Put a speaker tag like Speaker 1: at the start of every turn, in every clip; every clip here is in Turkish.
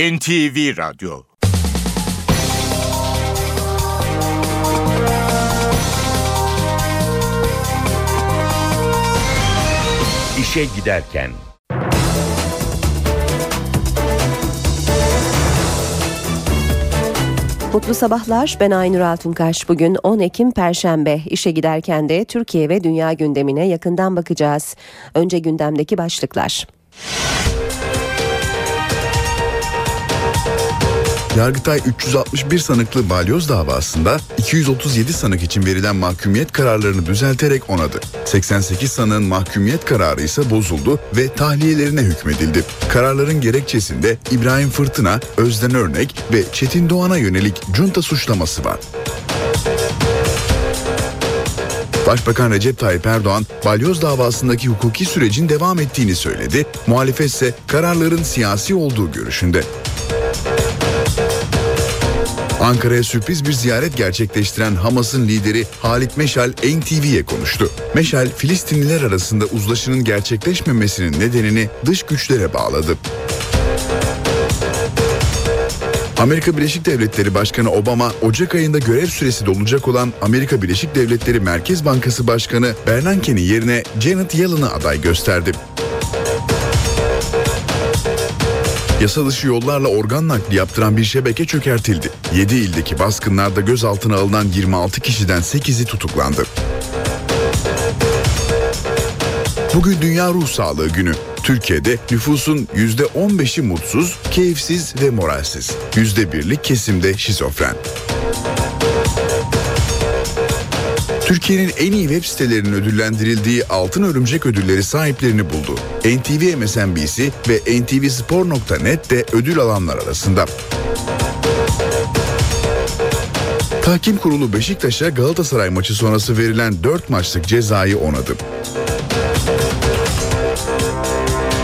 Speaker 1: NTV Radyo İşe Giderken
Speaker 2: Mutlu sabahlar. Ben Aynur Altunkaş. Bugün 10 Ekim Perşembe. İşe giderken de Türkiye ve dünya gündemine yakından bakacağız. Önce gündemdeki başlıklar.
Speaker 3: Yargıtay 361 sanıklı balyoz davasında 237 sanık için verilen mahkumiyet kararlarını düzelterek onadı. 88 sanığın mahkumiyet kararı ise bozuldu ve tahliyelerine hükmedildi. Kararların gerekçesinde İbrahim Fırtına, Özden Örnek ve Çetin Doğan'a yönelik junta suçlaması var. Başbakan Recep Tayyip Erdoğan, balyoz davasındaki hukuki sürecin devam ettiğini söyledi. Muhalefet ise kararların siyasi olduğu görüşünde. Ankara'ya sürpriz bir ziyaret gerçekleştiren Hamas'ın lideri Halit Meşal NTV'ye konuştu. Meşal, Filistinliler arasında uzlaşının gerçekleşmemesinin nedenini dış güçlere bağladı. Amerika Birleşik Devletleri Başkanı Obama, Ocak ayında görev süresi dolacak olan Amerika Birleşik Devletleri Merkez Bankası Başkanı Bernanke'nin yerine Janet Yellen'ı aday gösterdi. Yasa dışı yollarla organ nakli yaptıran bir şebeke çökertildi. 7 ildeki baskınlarda gözaltına alınan 26 kişiden 8'i tutuklandı. Bugün Dünya Ruh Sağlığı Günü. Türkiye'de nüfusun %15'i mutsuz, keyifsiz ve moralsiz. %1'lik kesimde şizofren. Türkiye'nin en iyi web sitelerinin ödüllendirildiği Altın Örümcek ödülleri sahiplerini buldu. NTV MSNBC ve ntvspor.net de ödül alanlar arasında. Tahkim Kurulu Beşiktaş'a Galatasaray maçı sonrası verilen 4 maçlık cezayı onadı.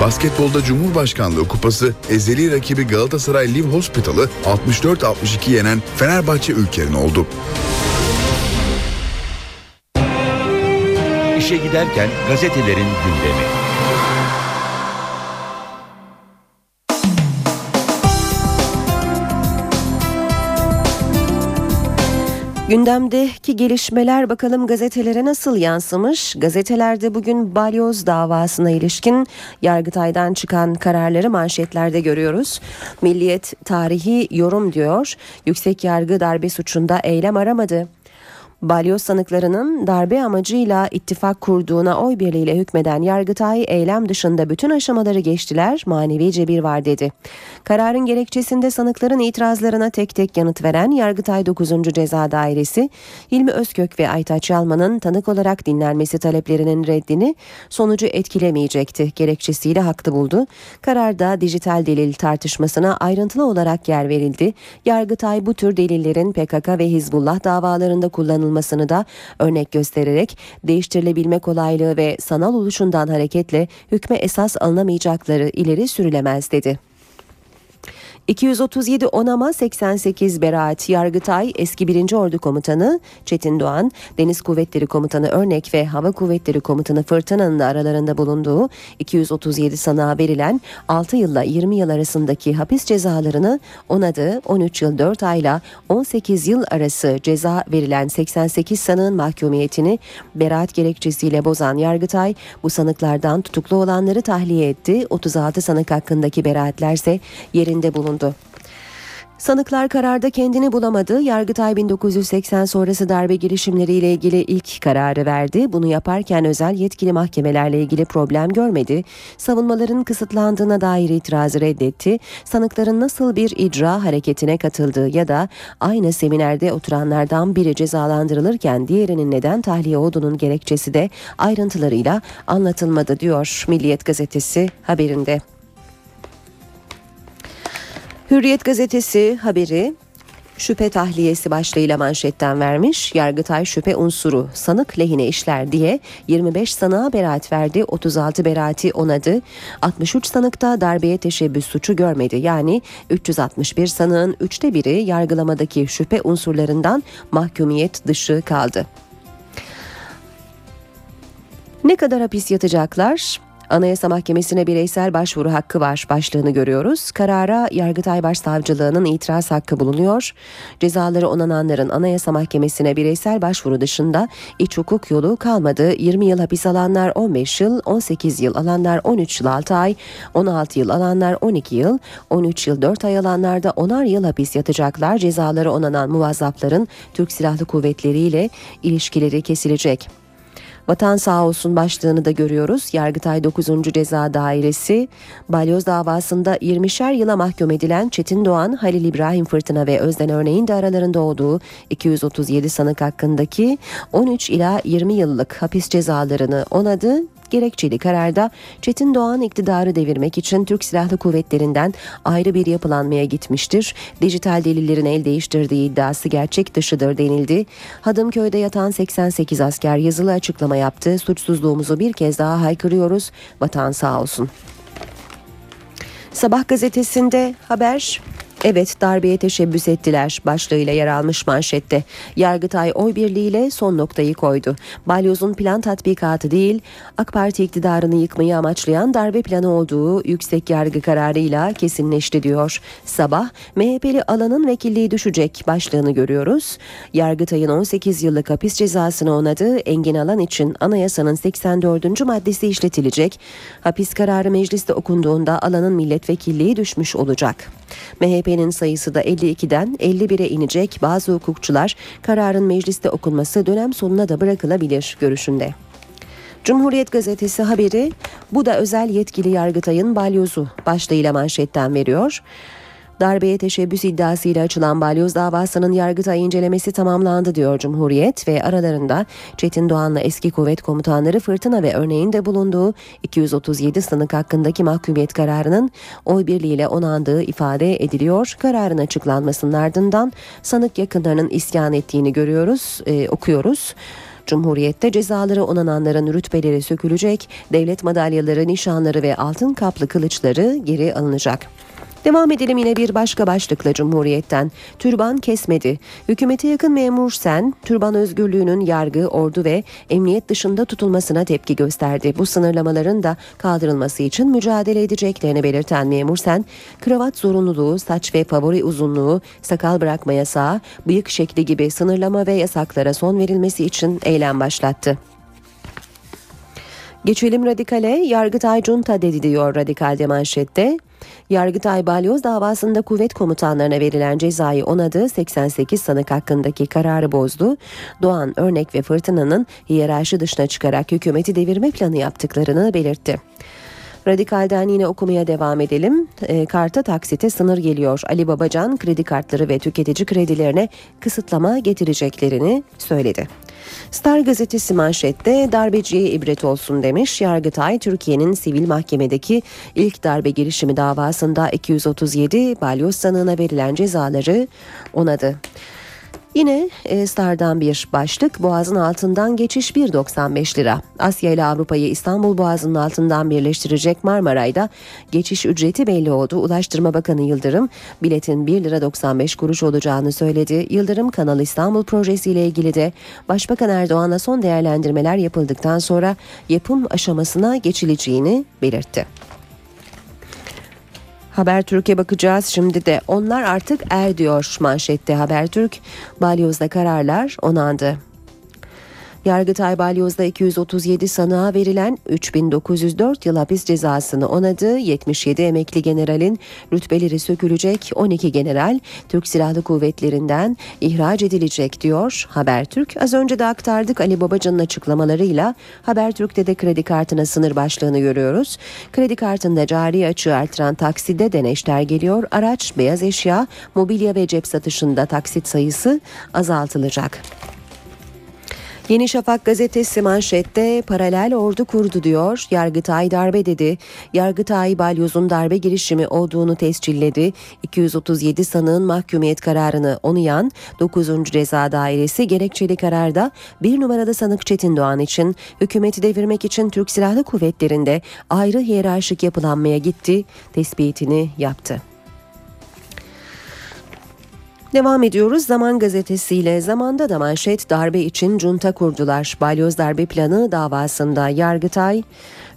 Speaker 3: Basketbolda Cumhurbaşkanlığı Kupası ezeli rakibi Galatasaray Live Hospital'ı 64-62 yenen Fenerbahçe ülkerin oldu.
Speaker 1: İşe giderken gazetelerin gündemi.
Speaker 2: Gündemdeki gelişmeler bakalım gazetelere nasıl yansımış? Gazetelerde bugün balyoz davasına ilişkin Yargıtay'dan çıkan kararları manşetlerde görüyoruz. Milliyet tarihi yorum diyor. Yüksek yargı darbe suçunda eylem aramadı. Balyoz sanıklarının darbe amacıyla ittifak kurduğuna oy birliğiyle hükmeden Yargıtay eylem dışında bütün aşamaları geçtiler, manevi cebir var dedi. Kararın gerekçesinde sanıkların itirazlarına tek tek yanıt veren Yargıtay 9. Ceza Dairesi, Hilmi Özkök ve Aytaç Yalman'ın tanık olarak dinlenmesi taleplerinin reddini sonucu etkilemeyecekti gerekçesiyle haklı buldu. Kararda dijital delil tartışmasına ayrıntılı olarak yer verildi. Yargıtay bu tür delillerin PKK ve Hizbullah davalarında kullanılmasını kullanılmasını da örnek göstererek değiştirilebilme kolaylığı ve sanal oluşundan hareketle hükme esas alınamayacakları ileri sürülemez dedi. 237 onama 88 beraat Yargıtay eski 1. Ordu Komutanı Çetin Doğan, Deniz Kuvvetleri Komutanı Örnek ve Hava Kuvvetleri Komutanı Fırtına'nın aralarında bulunduğu 237 sanığa verilen 6 yılla 20 yıl arasındaki hapis cezalarını onadı 13 yıl 4 ayla 18 yıl arası ceza verilen 88 sanığın mahkumiyetini beraat gerekçesiyle bozan Yargıtay bu sanıklardan tutuklu olanları tahliye etti. 36 sanık hakkındaki beraatlerse yerinde bulundu bulundu. Sanıklar kararda kendini bulamadı. Yargıtay 1980 sonrası darbe girişimleriyle ilgili ilk kararı verdi. Bunu yaparken özel yetkili mahkemelerle ilgili problem görmedi. Savunmaların kısıtlandığına dair itirazı reddetti. Sanıkların nasıl bir icra hareketine katıldığı ya da aynı seminerde oturanlardan biri cezalandırılırken diğerinin neden tahliye olduğunun gerekçesi de ayrıntılarıyla anlatılmadı diyor Milliyet gazetesi haberinde. Hürriyet gazetesi haberi şüphe tahliyesi başlığıyla manşetten vermiş. Yargıtay şüphe unsuru sanık lehine işler diye 25 sanığa beraat verdi. 36 beraati onadı. 63 sanıkta darbeye teşebbüs suçu görmedi. Yani 361 sanığın üçte biri yargılamadaki şüphe unsurlarından mahkumiyet dışı kaldı. Ne kadar hapis yatacaklar? Anayasa Mahkemesi'ne bireysel başvuru hakkı var başlığını görüyoruz. Karara Yargıtay Başsavcılığı'nın itiraz hakkı bulunuyor. Cezaları onananların Anayasa Mahkemesi'ne bireysel başvuru dışında iç hukuk yolu kalmadı. 20 yıl hapis alanlar 15 yıl, 18 yıl alanlar 13 yıl 6 ay, 16 yıl alanlar 12 yıl, 13 yıl 4 ay alanlar da 10'ar yıl hapis yatacaklar. Cezaları onanan muvazzafların Türk Silahlı Kuvvetleri ile ilişkileri kesilecek. Vatan sağ olsun başlığını da görüyoruz. Yargıtay 9. Ceza Dairesi balyoz davasında 20'şer yıla mahkum edilen Çetin Doğan, Halil İbrahim Fırtına ve Özden Örneğin de aralarında olduğu 237 sanık hakkındaki 13 ila 20 yıllık hapis cezalarını onadı gerekçeli kararda Çetin Doğan iktidarı devirmek için Türk Silahlı Kuvvetleri'nden ayrı bir yapılanmaya gitmiştir. Dijital delillerin el değiştirdiği iddiası gerçek dışıdır denildi. Hadımköy'de yatan 88 asker yazılı açıklama yaptı. Suçsuzluğumuzu bir kez daha haykırıyoruz. Vatan sağ olsun. Sabah gazetesinde haber Evet darbeye teşebbüs ettiler başlığıyla yer almış manşette. Yargıtay oy birliğiyle son noktayı koydu. Balyoz'un plan tatbikatı değil AK Parti iktidarını yıkmayı amaçlayan darbe planı olduğu yüksek yargı kararıyla kesinleşti diyor. Sabah MHP'li alanın vekilliği düşecek başlığını görüyoruz. Yargıtay'ın 18 yıllık hapis cezasını onadığı Engin Alan için anayasanın 84. maddesi işletilecek. Hapis kararı mecliste okunduğunda alanın milletvekilliği düşmüş olacak. MHP'nin sayısı da 52'den 51'e inecek. Bazı hukukçular kararın mecliste okunması dönem sonuna da bırakılabilir görüşünde. Cumhuriyet gazetesi haberi bu da özel yetkili Yargıtay'ın balyozu başlığıyla manşetten veriyor. Darbeye teşebbüs iddiasıyla açılan balyoz davasının Yargıtay incelemesi tamamlandı diyor Cumhuriyet ve aralarında Çetin Doğan'la eski kuvvet komutanları Fırtına ve örneğin de bulunduğu 237 sanık hakkındaki mahkumiyet kararının oy birliğiyle onandığı ifade ediliyor. Kararın açıklanmasının ardından sanık yakınlarının isyan ettiğini görüyoruz, e, okuyoruz. Cumhuriyette cezaları onananların rütbeleri sökülecek, devlet madalyaları, nişanları ve altın kaplı kılıçları geri alınacak. Devam edelim yine bir başka başlıkla Cumhuriyet'ten. Türban kesmedi. Hükümete yakın memur sen, türban özgürlüğünün yargı, ordu ve emniyet dışında tutulmasına tepki gösterdi. Bu sınırlamaların da kaldırılması için mücadele edeceklerini belirten memur sen, kravat zorunluluğu, saç ve favori uzunluğu, sakal bırakma yasağı, bıyık şekli gibi sınırlama ve yasaklara son verilmesi için eylem başlattı. Geçelim radikale. Yargıtay Junta dedi diyor radikalde manşette. Yargıtay Balyoz davasında kuvvet komutanlarına verilen cezayı onadı, 88 sanık hakkındaki kararı bozdu. Doğan, Örnek ve Fırtına'nın hiyerarşi dışına çıkarak hükümeti devirme planı yaptıklarını belirtti. Radikalden yine okumaya devam edelim. E, karta taksite sınır geliyor. Ali Babacan kredi kartları ve tüketici kredilerine kısıtlama getireceklerini söyledi. Star gazetesi manşette darbeciye ibret olsun demiş. Yargıtay Türkiye'nin sivil mahkemedeki ilk darbe girişimi davasında 237 balyoz sanığına verilen cezaları onadı. Yine e, Star'dan bir başlık Boğaz'ın altından geçiş 1.95 lira. Asya ile Avrupa'yı İstanbul Boğazı'nın altından birleştirecek Marmaray'da geçiş ücreti belli oldu. Ulaştırma Bakanı Yıldırım biletin 1 lira 95 kuruş olacağını söyledi. Yıldırım Kanal İstanbul projesiyle ilgili de Başbakan Erdoğan'a son değerlendirmeler yapıldıktan sonra yapım aşamasına geçileceğini belirtti. Habertürk'e bakacağız şimdi de. Onlar artık er diyor manşette Habertürk. Balyoz'da kararlar onandı. Yargıtay Balyoz'da 237 sanığa verilen 3904 yıl hapis cezasını onadı. 77 emekli generalin rütbeleri sökülecek. 12 general Türk Silahlı Kuvvetleri'nden ihraç edilecek diyor Habertürk. Az önce de aktardık Ali Babacan'ın açıklamalarıyla Habertürk'te de kredi kartına sınır başlığını görüyoruz. Kredi kartında cari açığı artıran takside deneşler geliyor. Araç, beyaz eşya, mobilya ve cep satışında taksit sayısı azaltılacak. Yeni Şafak gazetesi manşette paralel ordu kurdu diyor. Yargıtay darbe dedi. Yargıtay balyozun darbe girişimi olduğunu tescilledi. 237 sanığın mahkumiyet kararını onayan 9. Ceza Dairesi gerekçeli kararda bir numaralı sanık Çetin Doğan için hükümeti devirmek için Türk Silahlı Kuvvetleri'nde ayrı hiyerarşik yapılanmaya gitti. Tespitini yaptı. Devam ediyoruz. Zaman gazetesiyle zamanda da manşet darbe için junta kurdular. Balyoz darbe planı davasında Yargıtay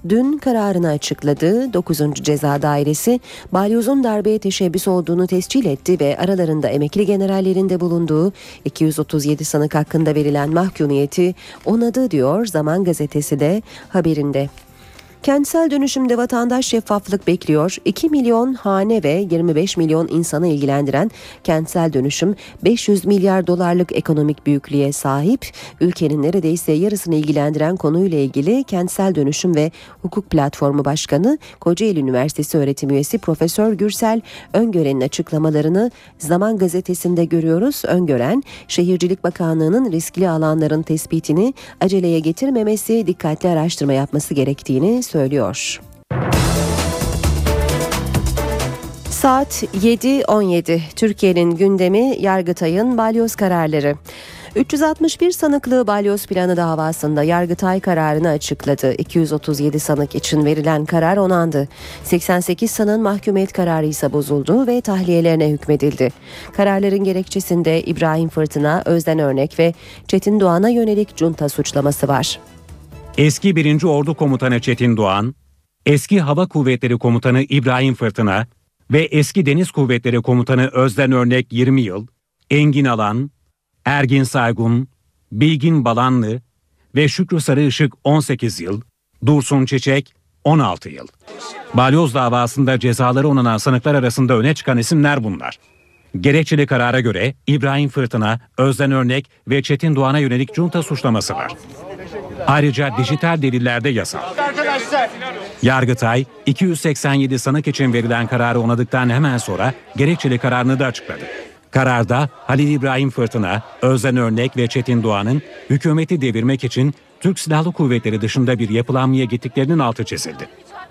Speaker 2: dün kararını açıkladı. 9. Ceza Dairesi balyozun darbeye teşebbüs olduğunu tescil etti ve aralarında emekli generallerin de bulunduğu 237 sanık hakkında verilen mahkumiyeti onadı diyor Zaman Gazetesi de haberinde. Kentsel dönüşümde vatandaş şeffaflık bekliyor. 2 milyon hane ve 25 milyon insanı ilgilendiren kentsel dönüşüm 500 milyar dolarlık ekonomik büyüklüğe sahip. Ülkenin neredeyse yarısını ilgilendiren konuyla ilgili Kentsel Dönüşüm ve Hukuk Platformu Başkanı Kocaeli Üniversitesi öğretim üyesi Profesör Gürsel Öngören'in açıklamalarını Zaman Gazetesi'nde görüyoruz. Öngören, Şehircilik Bakanlığı'nın riskli alanların tespitini aceleye getirmemesi, dikkatli araştırma yapması gerektiğini söylüyor. Saat 7.17 Türkiye'nin gündemi Yargıtay'ın balyoz kararları. 361 sanıklı balyoz planı davasında Yargıtay kararını açıkladı. 237 sanık için verilen karar onandı. 88 sanığın mahkumiyet kararı ise bozuldu ve tahliyelerine hükmedildi. Kararların gerekçesinde İbrahim Fırtına, Özden Örnek ve Çetin Doğan'a yönelik junta suçlaması var.
Speaker 4: Eski 1. Ordu Komutanı Çetin Doğan, eski Hava Kuvvetleri Komutanı İbrahim Fırtına ve eski Deniz Kuvvetleri Komutanı Özden Örnek 20 yıl, Engin Alan, Ergin Saygun, Bilgin Balanlı ve Şükrü Sarıışık 18 yıl, Dursun Çiçek 16 yıl. Balyoz davasında cezaları onanan sanıklar arasında öne çıkan isimler bunlar. Gerekçeli karara göre İbrahim Fırtına, Özden Örnek ve Çetin Doğan'a yönelik junta suçlaması var. Ayrıca dijital delillerde yasal. Yargıtay 287 sanık için verilen kararı onadıktan hemen sonra gerekçeli kararını da açıkladı. Kararda Halil İbrahim Fırtına, Özden Örnek ve Çetin Doğan'ın hükümeti devirmek için Türk Silahlı Kuvvetleri dışında bir yapılanmaya gittiklerinin altı çizildi.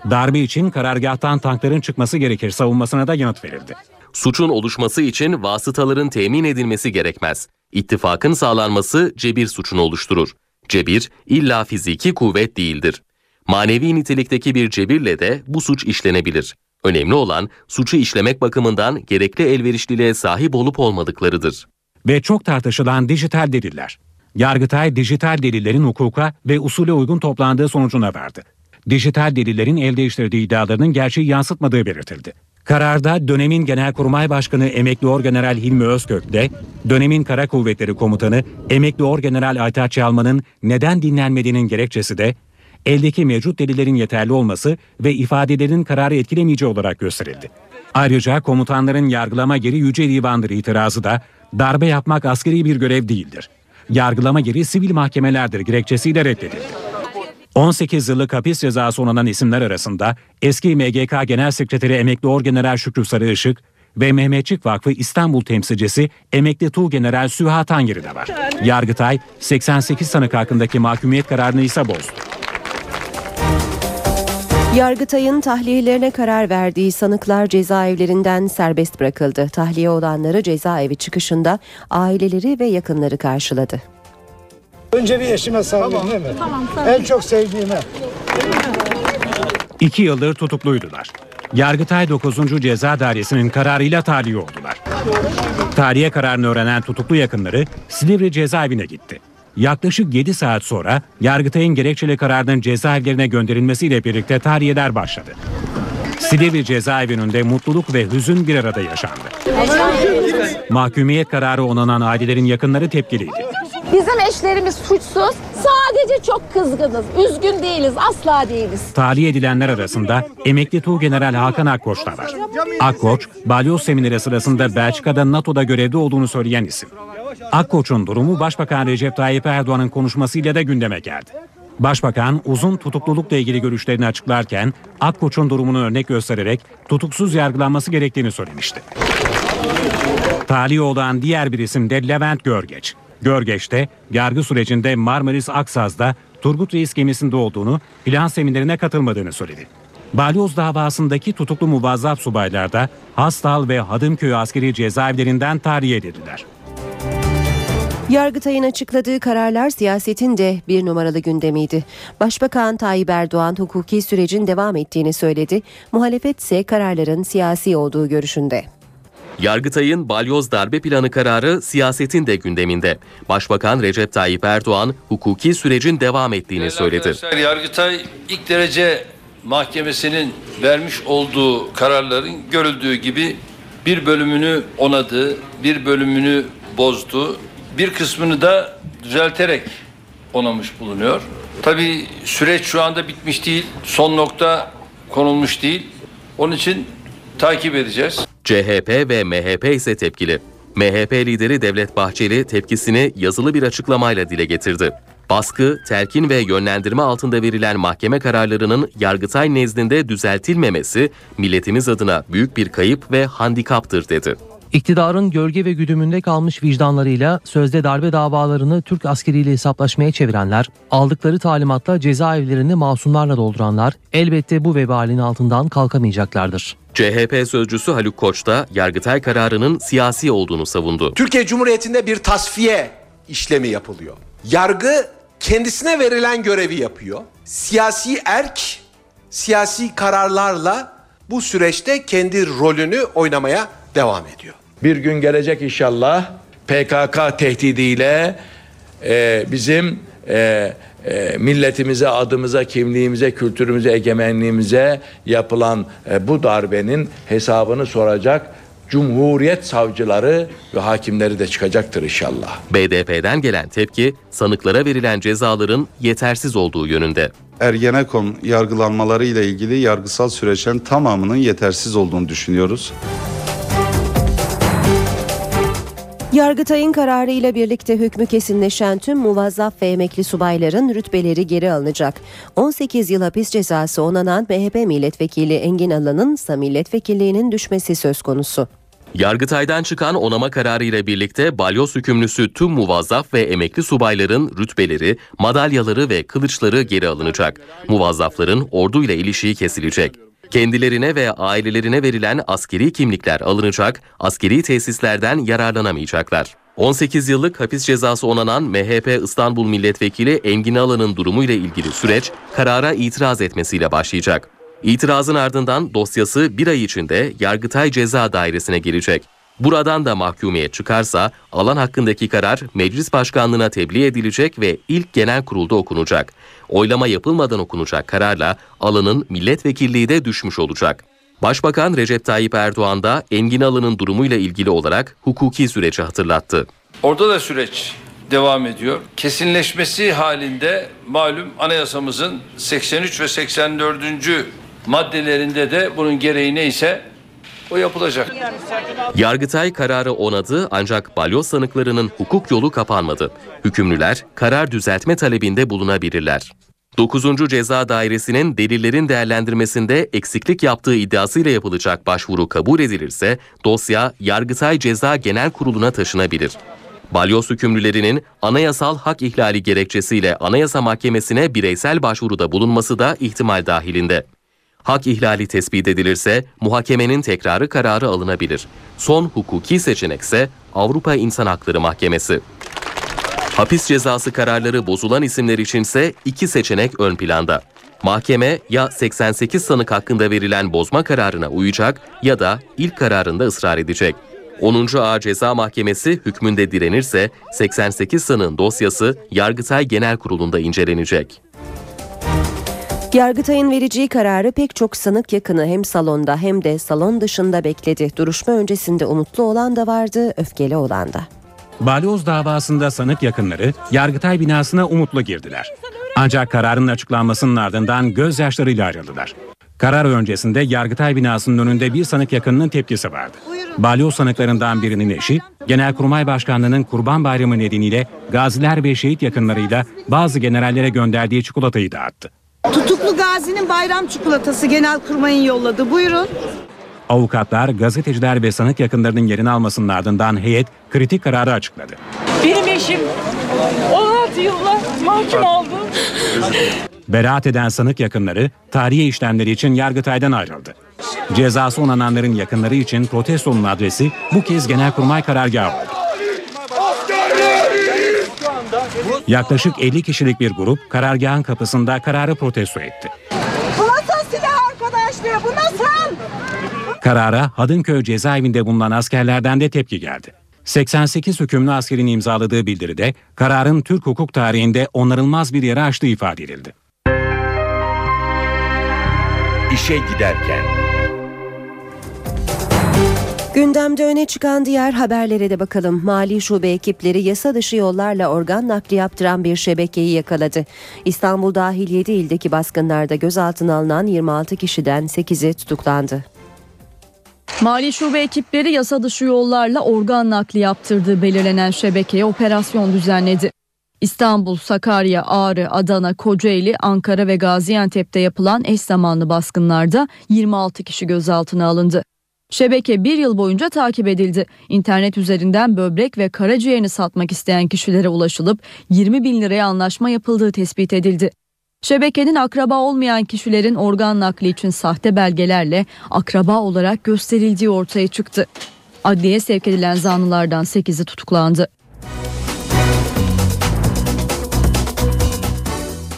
Speaker 4: Darbe için karargahtan tankların çıkması gerekir savunmasına da yanıt verildi.
Speaker 5: Suçun oluşması için vasıtaların temin edilmesi gerekmez. İttifakın sağlanması cebir suçunu oluşturur. Cebir illa fiziki kuvvet değildir. Manevi nitelikteki bir cebirle de bu suç işlenebilir. Önemli olan suçu işlemek bakımından gerekli elverişliliğe sahip olup olmadıklarıdır.
Speaker 4: Ve çok tartışılan dijital deliller. Yargıtay dijital delillerin hukuka ve usule uygun toplandığı sonucuna vardı. Dijital delillerin el değiştirdiği iddialarının gerçeği yansıtmadığı belirtildi. Kararda dönemin Genelkurmay Başkanı Emekli Orgeneral Hilmi Özkök de dönemin Kara Kuvvetleri Komutanı Emekli Orgeneral Aytaç Yalman'ın neden dinlenmediğinin gerekçesi de eldeki mevcut delillerin yeterli olması ve ifadelerin kararı etkilemeyeceği olarak gösterildi. Ayrıca komutanların yargılama geri Yüce Divandır itirazı da darbe yapmak askeri bir görev değildir. Yargılama geri sivil mahkemelerdir gerekçesiyle reddedildi. 18 yıllık hapis cezası onanan isimler arasında eski MGK Genel Sekreteri Emekli Orgeneral Şükrü Sarıışık ve Mehmetçik Vakfı İstanbul temsilcisi Emekli Tuğgeneral Süha Tangiri de var. Yargıtay 88 sanık hakkındaki mahkumiyet kararını ise bozdu.
Speaker 2: Yargıtay'ın tahliyelerine karar verdiği sanıklar cezaevlerinden serbest bırakıldı. Tahliye olanları cezaevi çıkışında aileleri ve yakınları karşıladı.
Speaker 6: Önce bir eşime sarılayım değil mi? En çok sevdiğime.
Speaker 4: İki yıldır tutukluydular. Yargıtay 9. Ceza Dairesi'nin kararıyla tahliye oldular. Tahliye kararını öğrenen tutuklu yakınları Silivri cezaevine gitti. Yaklaşık 7 saat sonra Yargıtay'ın gerekçeli kararının cezaevlerine gönderilmesiyle birlikte tahliyeler başladı. Silivri cezaevi önünde mutluluk ve hüzün bir arada yaşandı. Mahkumiyet kararı onanan ailelerin yakınları tepkiliydi.
Speaker 7: Bizim eşlerimiz suçsuz. Sadece çok kızgınız. Üzgün değiliz. Asla değiliz.
Speaker 4: Tahliye edilenler arasında emekli Tuğgeneral Hakan Akkoç da var. Akkoç, balyoz semineri sırasında Belçika'da NATO'da görevde olduğunu söyleyen isim. Akkoç'un durumu Başbakan Recep Tayyip Erdoğan'ın konuşmasıyla da gündeme geldi. Başbakan uzun tutuklulukla ilgili görüşlerini açıklarken Akkoç'un durumunu örnek göstererek tutuksuz yargılanması gerektiğini söylemişti. Tahliye olan diğer bir isim de Levent Görgeç. Görgeç'te yargı sürecinde Marmaris Aksaz'da Turgut Reis gemisinde olduğunu, plan seminerine katılmadığını söyledi. Balyoz davasındaki tutuklu muvazzaf subaylar da Hastal ve Hadımköy askeri cezaevlerinden tahliye edildiler.
Speaker 2: Yargıtay'ın açıkladığı kararlar siyasetin de bir numaralı gündemiydi. Başbakan Tayyip Erdoğan hukuki sürecin devam ettiğini söyledi. Muhalefet ise kararların siyasi olduğu görüşünde.
Speaker 5: Yargıtay'ın balyoz darbe planı kararı siyasetin de gündeminde. Başbakan Recep Tayyip Erdoğan hukuki sürecin devam ettiğini
Speaker 8: Değerli
Speaker 5: söyledi.
Speaker 8: Yargıtay ilk derece mahkemesinin vermiş olduğu kararların görüldüğü gibi bir bölümünü onadı, bir bölümünü bozdu, bir kısmını da düzelterek onamış bulunuyor. Tabii süreç şu anda bitmiş değil, son nokta konulmuş değil. Onun için takip edeceğiz.
Speaker 5: CHP ve MHP ise tepkili. MHP lideri Devlet Bahçeli tepkisini yazılı bir açıklamayla dile getirdi. Baskı, telkin ve yönlendirme altında verilen mahkeme kararlarının Yargıtay nezdinde düzeltilmemesi milletimiz adına büyük bir kayıp ve handikaptır dedi.
Speaker 9: İktidarın gölge ve güdümünde kalmış vicdanlarıyla sözde darbe davalarını Türk askeriyle hesaplaşmaya çevirenler, aldıkları talimatla cezaevlerini masumlarla dolduranlar elbette bu vebalin altından kalkamayacaklardır.
Speaker 5: CHP sözcüsü Haluk Koç da Yargıtay kararının siyasi olduğunu savundu.
Speaker 10: Türkiye Cumhuriyeti'nde bir tasfiye işlemi yapılıyor. Yargı kendisine verilen görevi yapıyor. Siyasi erk siyasi kararlarla bu süreçte kendi rolünü oynamaya devam ediyor.
Speaker 11: Bir gün gelecek inşallah PKK tehdidiyle e, bizim e, e, milletimize, adımıza, kimliğimize, kültürümüze, egemenliğimize yapılan e, bu darbenin hesabını soracak Cumhuriyet savcıları ve hakimleri de çıkacaktır inşallah.
Speaker 5: BDP'den gelen tepki sanıklara verilen cezaların yetersiz olduğu yönünde.
Speaker 12: Ergenekon yargılanmaları ile ilgili yargısal süreçlerin tamamının yetersiz olduğunu düşünüyoruz.
Speaker 2: Yargıtay'ın kararıyla birlikte hükmü kesinleşen tüm muvazzaf ve emekli subayların rütbeleri geri alınacak. 18 yıl hapis cezası onanan MHP milletvekili Engin Alan'ın ise milletvekilliğinin düşmesi söz konusu.
Speaker 5: Yargıtay'dan çıkan onama kararı ile birlikte balyoz hükümlüsü tüm muvazzaf ve emekli subayların rütbeleri, madalyaları ve kılıçları geri alınacak. Muvazzafların orduyla ilişiği kesilecek. Kendilerine ve ailelerine verilen askeri kimlikler alınacak, askeri tesislerden yararlanamayacaklar. 18 yıllık hapis cezası onanan MHP İstanbul Milletvekili Engin Alan'ın durumuyla ilgili süreç karara itiraz etmesiyle başlayacak. İtirazın ardından dosyası bir ay içinde Yargıtay Ceza Dairesi'ne gelecek. Buradan da mahkumiyet çıkarsa alan hakkındaki karar meclis başkanlığına tebliğ edilecek ve ilk genel kurulda okunacak. Oylama yapılmadan okunacak kararla alanın milletvekilliği de düşmüş olacak. Başbakan Recep Tayyip Erdoğan da Engin Alan'ın durumuyla ilgili olarak hukuki süreci hatırlattı.
Speaker 8: Orada da süreç devam ediyor. Kesinleşmesi halinde malum anayasamızın 83 ve 84. maddelerinde de bunun gereği neyse o yapılacak.
Speaker 5: Yargıtay kararı onadı ancak balyoz sanıklarının hukuk yolu kapanmadı. Hükümlüler karar düzeltme talebinde bulunabilirler. 9. Ceza Dairesi'nin delillerin değerlendirmesinde eksiklik yaptığı iddiasıyla yapılacak başvuru kabul edilirse dosya Yargıtay Ceza Genel Kurulu'na taşınabilir. Balyoz hükümlülerinin anayasal hak ihlali gerekçesiyle Anayasa Mahkemesi'ne bireysel başvuruda bulunması da ihtimal dahilinde. Hak ihlali tespit edilirse muhakemenin tekrarı kararı alınabilir. Son hukuki seçenekse Avrupa İnsan Hakları Mahkemesi. Hapis cezası kararları bozulan isimler içinse iki seçenek ön planda. Mahkeme ya 88 sanık hakkında verilen bozma kararına uyacak ya da ilk kararında ısrar edecek. 10. Ağır Ceza Mahkemesi hükmünde direnirse 88 sanığın dosyası Yargıtay Genel Kurulu'nda incelenecek.
Speaker 2: Yargıtay'ın vereceği kararı pek çok sanık yakını hem salonda hem de salon dışında bekledi. Duruşma öncesinde umutlu olan da vardı, öfkeli olan da.
Speaker 4: Balyoz davasında sanık yakınları Yargıtay binasına umutlu girdiler. Ancak kararın açıklanmasının ardından gözyaşlarıyla ayrıldılar. Karar öncesinde Yargıtay binasının önünde bir sanık yakınının tepkisi vardı. Balyoz sanıklarından birinin eşi, Genelkurmay Başkanlığı'nın Kurban Bayramı nedeniyle gaziler ve şehit yakınlarıyla bazı generallere gönderdiği çikolatayı dağıttı.
Speaker 13: Tutuklu Gazi'nin bayram çikolatası Genelkurmay'ın yolladı. Buyurun.
Speaker 4: Avukatlar, gazeteciler ve sanık yakınlarının yerini almasının ardından heyet kritik kararı açıkladı.
Speaker 14: Benim eşim 16 yılla mahkum oldu.
Speaker 4: Beraat eden sanık yakınları tarihi işlemleri için Yargıtay'dan ayrıldı. Cezası onananların yakınları için protestonun adresi bu kez Genelkurmay karargahı oldu. Yaklaşık 50 kişilik bir grup karargahın kapısında kararı protesto etti.
Speaker 13: Bu nasıl silah arkadaşlığı? Bu nasıl?
Speaker 4: Karara Hadınköy cezaevinde bulunan askerlerden de tepki geldi. 88 hükümlü askerin imzaladığı bildiride kararın Türk hukuk tarihinde onarılmaz bir yere açtığı ifade edildi.
Speaker 1: İşe giderken
Speaker 2: Gündemde öne çıkan diğer haberlere de bakalım. Mali şube ekipleri yasa dışı yollarla organ nakli yaptıran bir şebekeyi yakaladı. İstanbul dahil 7 ildeki baskınlarda gözaltına alınan 26 kişiden 8'i tutuklandı.
Speaker 15: Mali şube ekipleri yasa dışı yollarla organ nakli yaptırdığı belirlenen şebekeye operasyon düzenledi. İstanbul, Sakarya, Ağrı, Adana, Kocaeli, Ankara ve Gaziantep'te yapılan eş zamanlı baskınlarda 26 kişi gözaltına alındı. Şebeke bir yıl boyunca takip edildi. İnternet üzerinden böbrek ve karaciğerini satmak isteyen kişilere ulaşılıp 20 bin liraya anlaşma yapıldığı tespit edildi. Şebekenin akraba olmayan kişilerin organ nakli için sahte belgelerle akraba olarak gösterildiği ortaya çıktı. Adliye sevk edilen zanlılardan 8'i tutuklandı.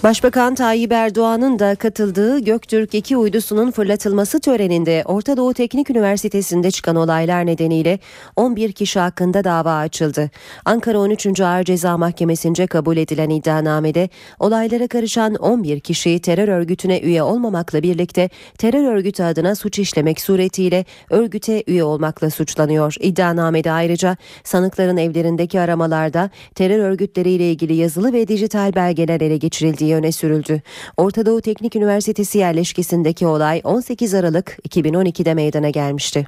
Speaker 2: Başbakan Tayyip Erdoğan'ın da katıldığı Göktürk 2 uydusunun fırlatılması töreninde Orta Doğu Teknik Üniversitesi'nde çıkan olaylar nedeniyle 11 kişi hakkında dava açıldı. Ankara 13. Ağır Ceza Mahkemesi'nce kabul edilen iddianamede olaylara karışan 11 kişi terör örgütüne üye olmamakla birlikte terör örgütü adına suç işlemek suretiyle örgüte üye olmakla suçlanıyor. İddianamede ayrıca sanıkların evlerindeki aramalarda terör örgütleriyle ilgili yazılı ve dijital belgeler ele geçirildiği öne sürüldü. Orta Doğu Teknik Üniversitesi yerleşkesindeki olay 18 Aralık 2012'de meydana gelmişti.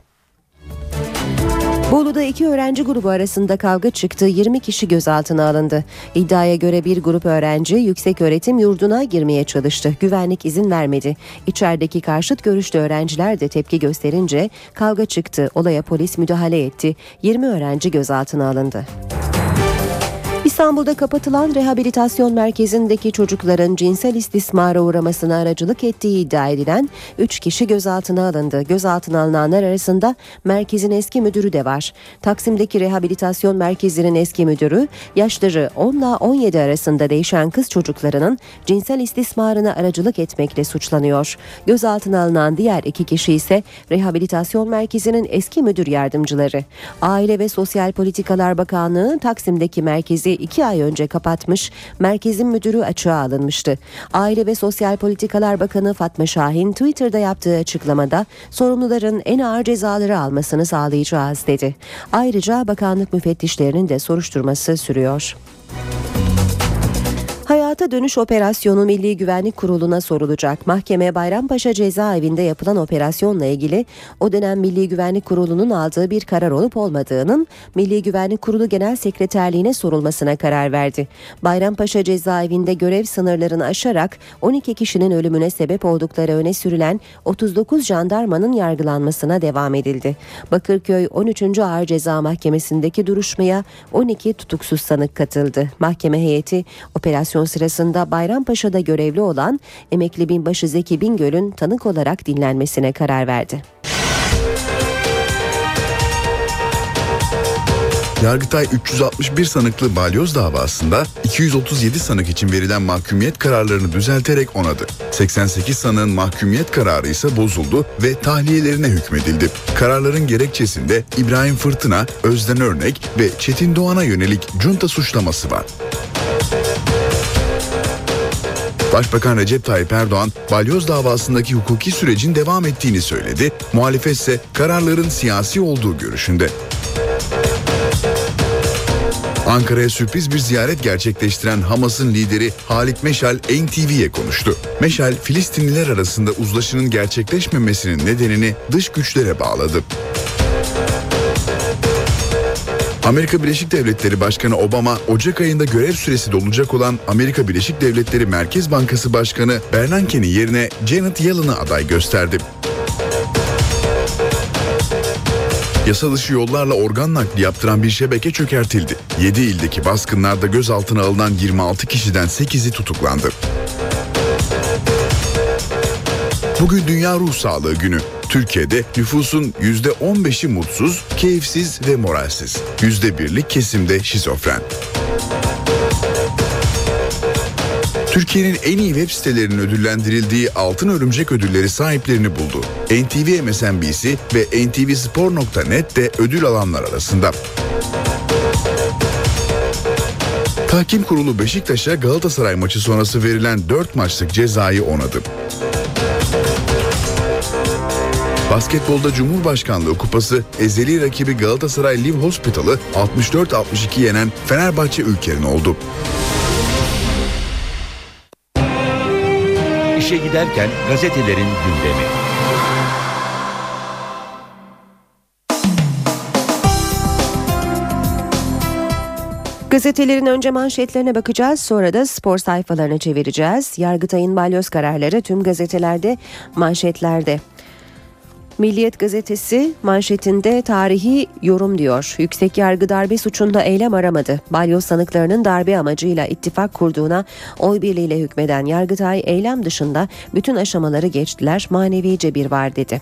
Speaker 2: Bolu'da iki öğrenci grubu arasında kavga çıktı. 20 kişi gözaltına alındı. İddiaya göre bir grup öğrenci yüksek öğretim yurduna girmeye çalıştı. Güvenlik izin vermedi. İçerideki karşıt görüşlü öğrenciler de tepki gösterince kavga çıktı. Olaya polis müdahale etti. 20 öğrenci gözaltına alındı. İstanbul'da kapatılan rehabilitasyon merkezindeki çocukların cinsel istismara uğramasına aracılık ettiği iddia edilen 3 kişi gözaltına alındı. Gözaltına alınanlar arasında merkezin eski müdürü de var. Taksim'deki rehabilitasyon merkezinin eski müdürü yaşları 10 ile 17 arasında değişen kız çocuklarının cinsel istismarına aracılık etmekle suçlanıyor. Gözaltına alınan diğer iki kişi ise rehabilitasyon merkezinin eski müdür yardımcıları. Aile ve Sosyal Politikalar Bakanlığı Taksim'deki merkezi iki ay önce kapatmış, merkezin müdürü açığa alınmıştı. Aile ve Sosyal Politikalar Bakanı Fatma Şahin Twitter'da yaptığı açıklamada sorumluların en ağır cezaları almasını sağlayacağız dedi. Ayrıca bakanlık müfettişlerinin de soruşturması sürüyor. Hayata dönüş operasyonu Milli Güvenlik Kurulu'na sorulacak. Mahkeme Bayrampaşa cezaevinde yapılan operasyonla ilgili o dönem Milli Güvenlik Kurulu'nun aldığı bir karar olup olmadığının Milli Güvenlik Kurulu Genel Sekreterliğine sorulmasına karar verdi. Bayrampaşa cezaevinde görev sınırlarını aşarak 12 kişinin ölümüne sebep oldukları öne sürülen 39 jandarmanın yargılanmasına devam edildi. Bakırköy 13. Ağır Ceza Mahkemesi'ndeki duruşmaya 12 tutuksuz sanık katıldı. Mahkeme heyeti operasyon sırasında Bayrampaşa'da görevli olan emekli binbaşı Zeki Bingöl'ün tanık olarak dinlenmesine karar verdi.
Speaker 3: Yargıtay 361 sanıklı balyoz davasında 237 sanık için verilen mahkumiyet kararlarını düzelterek onadı. 88 sanığın mahkumiyet kararı ise bozuldu ve tahliyelerine hükmedildi. Kararların gerekçesinde İbrahim Fırtına, Özden Örnek ve Çetin Doğan'a yönelik junta suçlaması var. Başbakan Recep Tayyip Erdoğan balyoz davasındaki hukuki sürecin devam ettiğini söyledi. Muhalefet ise kararların siyasi olduğu görüşünde. Ankara'ya sürpriz bir ziyaret gerçekleştiren Hamas'ın lideri Halit Meşal NTV'ye konuştu. Meşal, Filistinliler arasında uzlaşının gerçekleşmemesinin nedenini dış güçlere bağladı. Amerika Birleşik Devletleri Başkanı Obama, Ocak ayında görev süresi dolacak olan Amerika Birleşik Devletleri Merkez Bankası Başkanı Bernanke'nin yerine Janet Yellen'ı aday gösterdi. Yasa dışı yollarla organ nakli yaptıran bir şebeke çökertildi. 7 ildeki baskınlarda gözaltına alınan 26 kişiden 8'i tutuklandı. Bugün Dünya Ruh Sağlığı Günü. Türkiye'de nüfusun %15'i mutsuz, keyifsiz ve moralsiz. %1'lik kesimde şizofren. Türkiye'nin en iyi web sitelerinin ödüllendirildiği Altın Örümcek ödülleri sahiplerini buldu. NTV MSNBC ve ntvspor.net de ödül alanlar arasında. Tahkim Kurulu Beşiktaş'a Galatasaray maçı sonrası verilen 4 maçlık cezayı onadı. Basketbolda Cumhurbaşkanlığı Kupası ezeli rakibi Galatasaray Live Hospital'ı 64-62 yenen Fenerbahçe ülkerin oldu.
Speaker 1: İşe giderken gazetelerin gündemi.
Speaker 2: Gazetelerin önce manşetlerine bakacağız sonra da spor sayfalarını çevireceğiz. Yargıtay'ın balyoz kararları tüm gazetelerde manşetlerde. Milliyet gazetesi manşetinde tarihi yorum diyor. Yüksek yargı darbe suçunda eylem aramadı. Balyoz sanıklarının darbe amacıyla ittifak kurduğuna oy birliğiyle hükmeden Yargıtay eylem dışında bütün aşamaları geçtiler. Manevi cebir var dedi.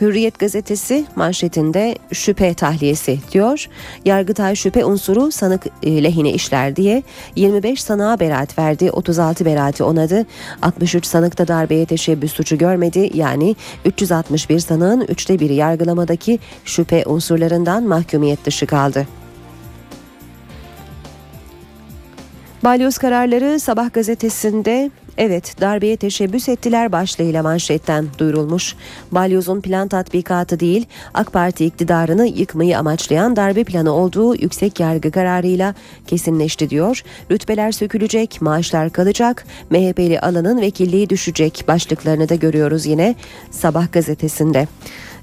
Speaker 2: Hürriyet gazetesi manşetinde şüphe tahliyesi diyor. Yargıtay şüphe unsuru sanık e, lehine işler diye 25 sanığa beraat verdi. 36 beraati onadı. 63 sanık da darbeye teşebbüs suçu görmedi. Yani 361 sanığın üçte biri yargılamadaki şüphe unsurlarından mahkumiyet dışı kaldı. Balyoz kararları Sabah gazetesinde Evet darbeye teşebbüs ettiler başlığıyla manşetten duyurulmuş. Balyoz'un plan tatbikatı değil AK Parti iktidarını yıkmayı amaçlayan darbe planı olduğu yüksek yargı kararıyla kesinleşti diyor. Rütbeler sökülecek, maaşlar kalacak, MHP'li alanın vekilliği düşecek başlıklarını da görüyoruz yine Sabah gazetesinde.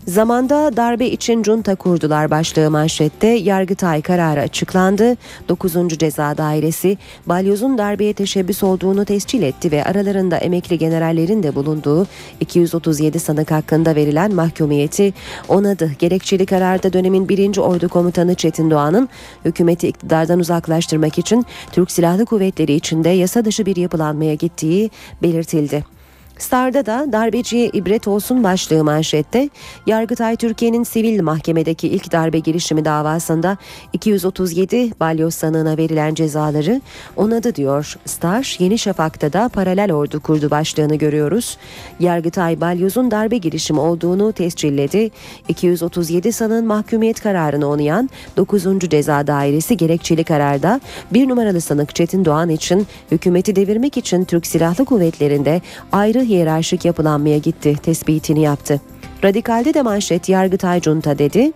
Speaker 2: Zamanda darbe için junta kurdular başlığı manşette Yargıtay kararı açıklandı. 9. Ceza Dairesi balyozun darbeye teşebbüs olduğunu tescil etti ve aralarında emekli generallerin de bulunduğu 237 sanık hakkında verilen mahkumiyeti onadı. Gerekçeli kararda dönemin 1. Ordu Komutanı Çetin Doğan'ın hükümeti iktidardan uzaklaştırmak için Türk Silahlı Kuvvetleri içinde yasa dışı bir yapılanmaya gittiği belirtildi. Star'da da darbeciye ibret olsun başlığı manşette Yargıtay Türkiye'nin sivil mahkemedeki ilk darbe girişimi davasında 237 balyoz sanığına verilen cezaları onadı diyor. Star Yeni Şafak'ta da paralel ordu kurdu başlığını görüyoruz. Yargıtay balyozun darbe girişimi olduğunu tescilledi. 237 sanığın mahkumiyet kararını onayan 9. Ceza Dairesi gerekçeli kararda bir numaralı sanık Çetin Doğan için hükümeti devirmek için Türk Silahlı Kuvvetleri'nde ayrı hiyerarşik yapılanmaya gitti tespitini yaptı. Radikalde de manşet Yargıtay Cunta dedi.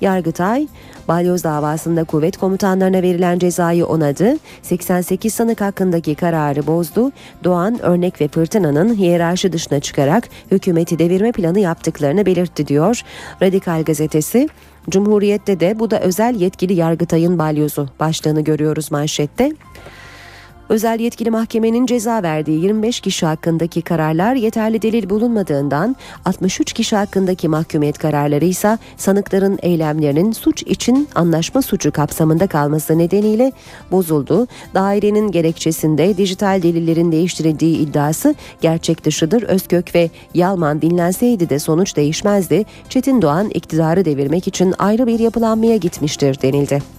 Speaker 2: Yargıtay Balyoz davasında kuvvet komutanlarına verilen cezayı onadı. 88 sanık hakkındaki kararı bozdu. Doğan, Örnek ve Fırtına'nın hiyerarşi dışına çıkarak hükümeti devirme planı yaptıklarını belirtti diyor. Radikal gazetesi Cumhuriyette de bu da özel yetkili Yargıtay'ın balyozu başlığını görüyoruz manşette. Özel yetkili mahkemenin ceza verdiği 25 kişi hakkındaki kararlar yeterli delil bulunmadığından 63 kişi hakkındaki mahkumiyet kararları ise sanıkların eylemlerinin suç için anlaşma suçu kapsamında kalması nedeniyle bozuldu. Dairenin gerekçesinde dijital delillerin değiştirildiği iddiası gerçek dışıdır. Özkök ve Yalman dinlenseydi de sonuç değişmezdi. Çetin Doğan iktidarı devirmek için ayrı bir yapılanmaya gitmiştir denildi.